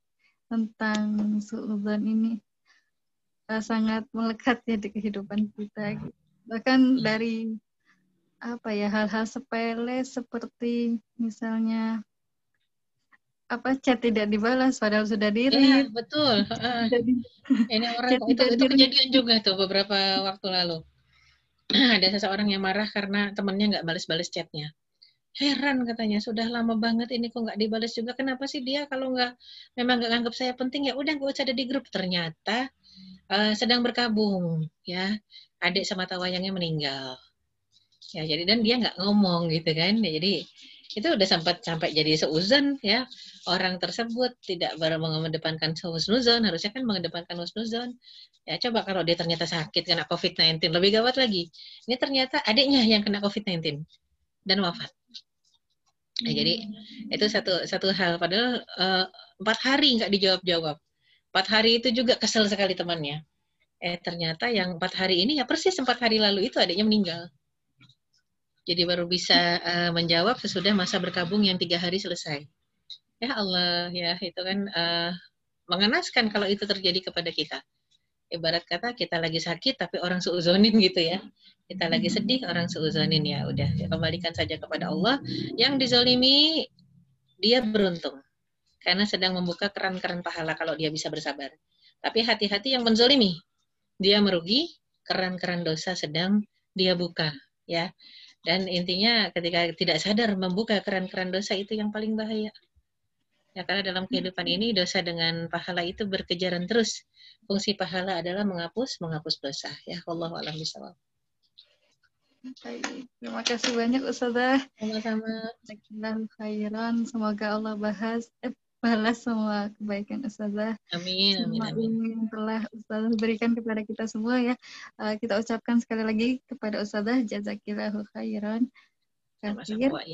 tentang suudan ini eh, sangat melekat ya di kehidupan kita. Gitu. Bahkan iya. dari apa ya hal-hal sepele seperti misalnya apa chat tidak dibalas padahal sudah diri ya betul. Jadi ini orang itu, itu kejadian juga tuh beberapa waktu lalu. ada seseorang yang marah karena temennya nggak balas-balas chatnya. Heran katanya, sudah lama banget ini kok nggak dibalas juga. Kenapa sih dia kalau nggak memang nggak anggap saya penting ya udah gue usah ada di grup. Ternyata uh, sedang berkabung ya, adik sama tawayangnya meninggal. Ya jadi dan dia nggak ngomong gitu kan. Ya, jadi itu udah sempat sampai jadi seuzon ya orang tersebut tidak baru mengedepankan husnuzon harusnya kan mengedepankan husnuzon Ya coba kalau dia ternyata sakit kena COVID-19, lebih gawat lagi. Ini ternyata adiknya yang kena COVID-19 dan wafat. Nah, jadi itu satu satu hal. Padahal eh, empat uh, hari nggak dijawab jawab. Empat hari itu juga kesel sekali temannya. Eh ternyata yang empat hari ini ya persis empat hari lalu itu adiknya meninggal. Jadi baru bisa uh, menjawab sesudah masa berkabung yang tiga hari selesai. Ya Allah, ya itu kan uh, mengenaskan kalau itu terjadi kepada kita ibarat kata kita lagi sakit tapi orang seuzonin gitu ya kita lagi hmm. sedih orang seuzonin ya udah ya kembalikan saja kepada Allah yang dizolimi dia beruntung karena sedang membuka keran-keran pahala kalau dia bisa bersabar tapi hati-hati yang menzolimi dia merugi keran-keran dosa sedang dia buka ya dan intinya ketika tidak sadar membuka keran-keran dosa itu yang paling bahaya Ya, karena dalam kehidupan ini dosa dengan pahala itu berkejaran terus. Fungsi pahala adalah menghapus menghapus dosa. Ya, Allah alam bisawab. Terima kasih banyak Ustazah. Sama-sama. khairan. Semoga Allah bahas eh, balas semua kebaikan Ustazah. Amin. Amin. amin. Yang telah Ustazah berikan kepada kita semua ya. Uh, kita ucapkan sekali lagi kepada Ustazah jazakillahu khairan. Sama-sama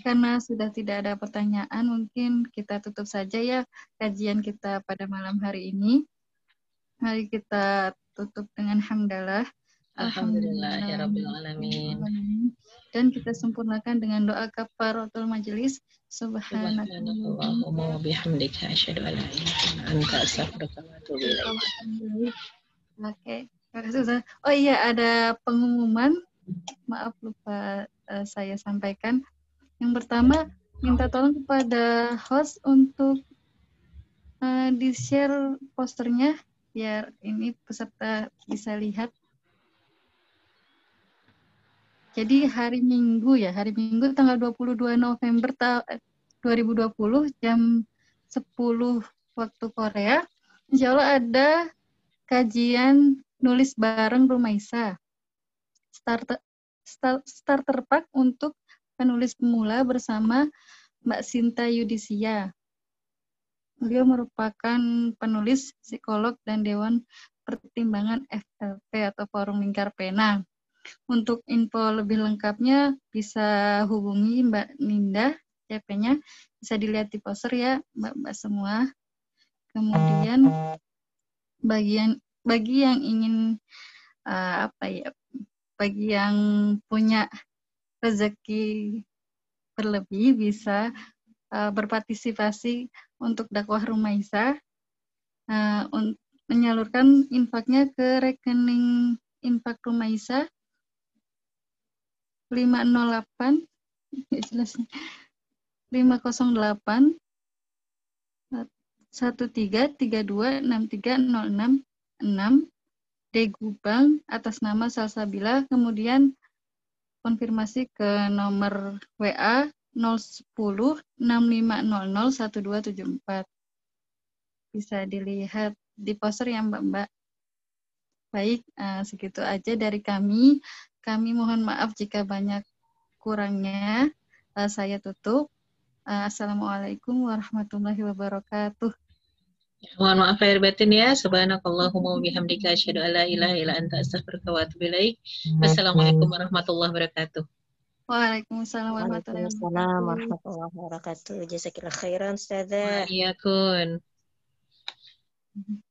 karena sudah tidak ada pertanyaan, mungkin kita tutup saja ya kajian kita pada malam hari ini. Mari kita tutup dengan hamdalah. Alhamdulillah, ya Rabbil Alamin. Dan kita sempurnakan dengan doa kafaratul majelis. Subhanallah. wa bihamdika Oke, terima Oh iya, ada pengumuman. Maaf lupa eh, saya sampaikan. Yang pertama, minta tolong kepada host untuk uh, di-share posternya biar ini peserta bisa lihat. Jadi hari Minggu ya, hari Minggu tanggal 22 November 2020 eh, jam 10 waktu Korea. Insya Allah ada kajian nulis bareng Rumaisa. Starter, starter pack untuk penulis pemula bersama Mbak Sinta Yudisia. Beliau merupakan penulis, psikolog, dan Dewan Pertimbangan FLP atau Forum Lingkar Pena. Untuk info lebih lengkapnya bisa hubungi Mbak Ninda, CP-nya bisa dilihat di poster ya Mbak-mbak semua. Kemudian bagian bagi yang ingin uh, apa ya bagi yang punya rezeki berlebih bisa uh, berpartisipasi untuk dakwah Rumaisa uh, eh, menyalurkan infaknya ke rekening infak Rumaisa 508 jelasnya 508 1332 6306 6 D Gubang atas nama Salsabila kemudian konfirmasi ke nomor WA 010 1274 Bisa dilihat di poster ya Mbak-mbak. Baik, eh, segitu aja dari kami. Kami mohon maaf jika banyak kurangnya. Eh, saya tutup. Eh, Assalamualaikum warahmatullahi wabarakatuh. Mohon maaf lahir batin ya. Subhanakallahumma bihamdika asyhadu alla ilaha illa anta astaghfiruka wa atubu ilaik. Assalamualaikum warahmatullahi wabarakatuh. Waalaikumsalam warahmatullahi wabarakatuh. Jazakallahu khairan Ustazah. Iya kun. Mm-hmm.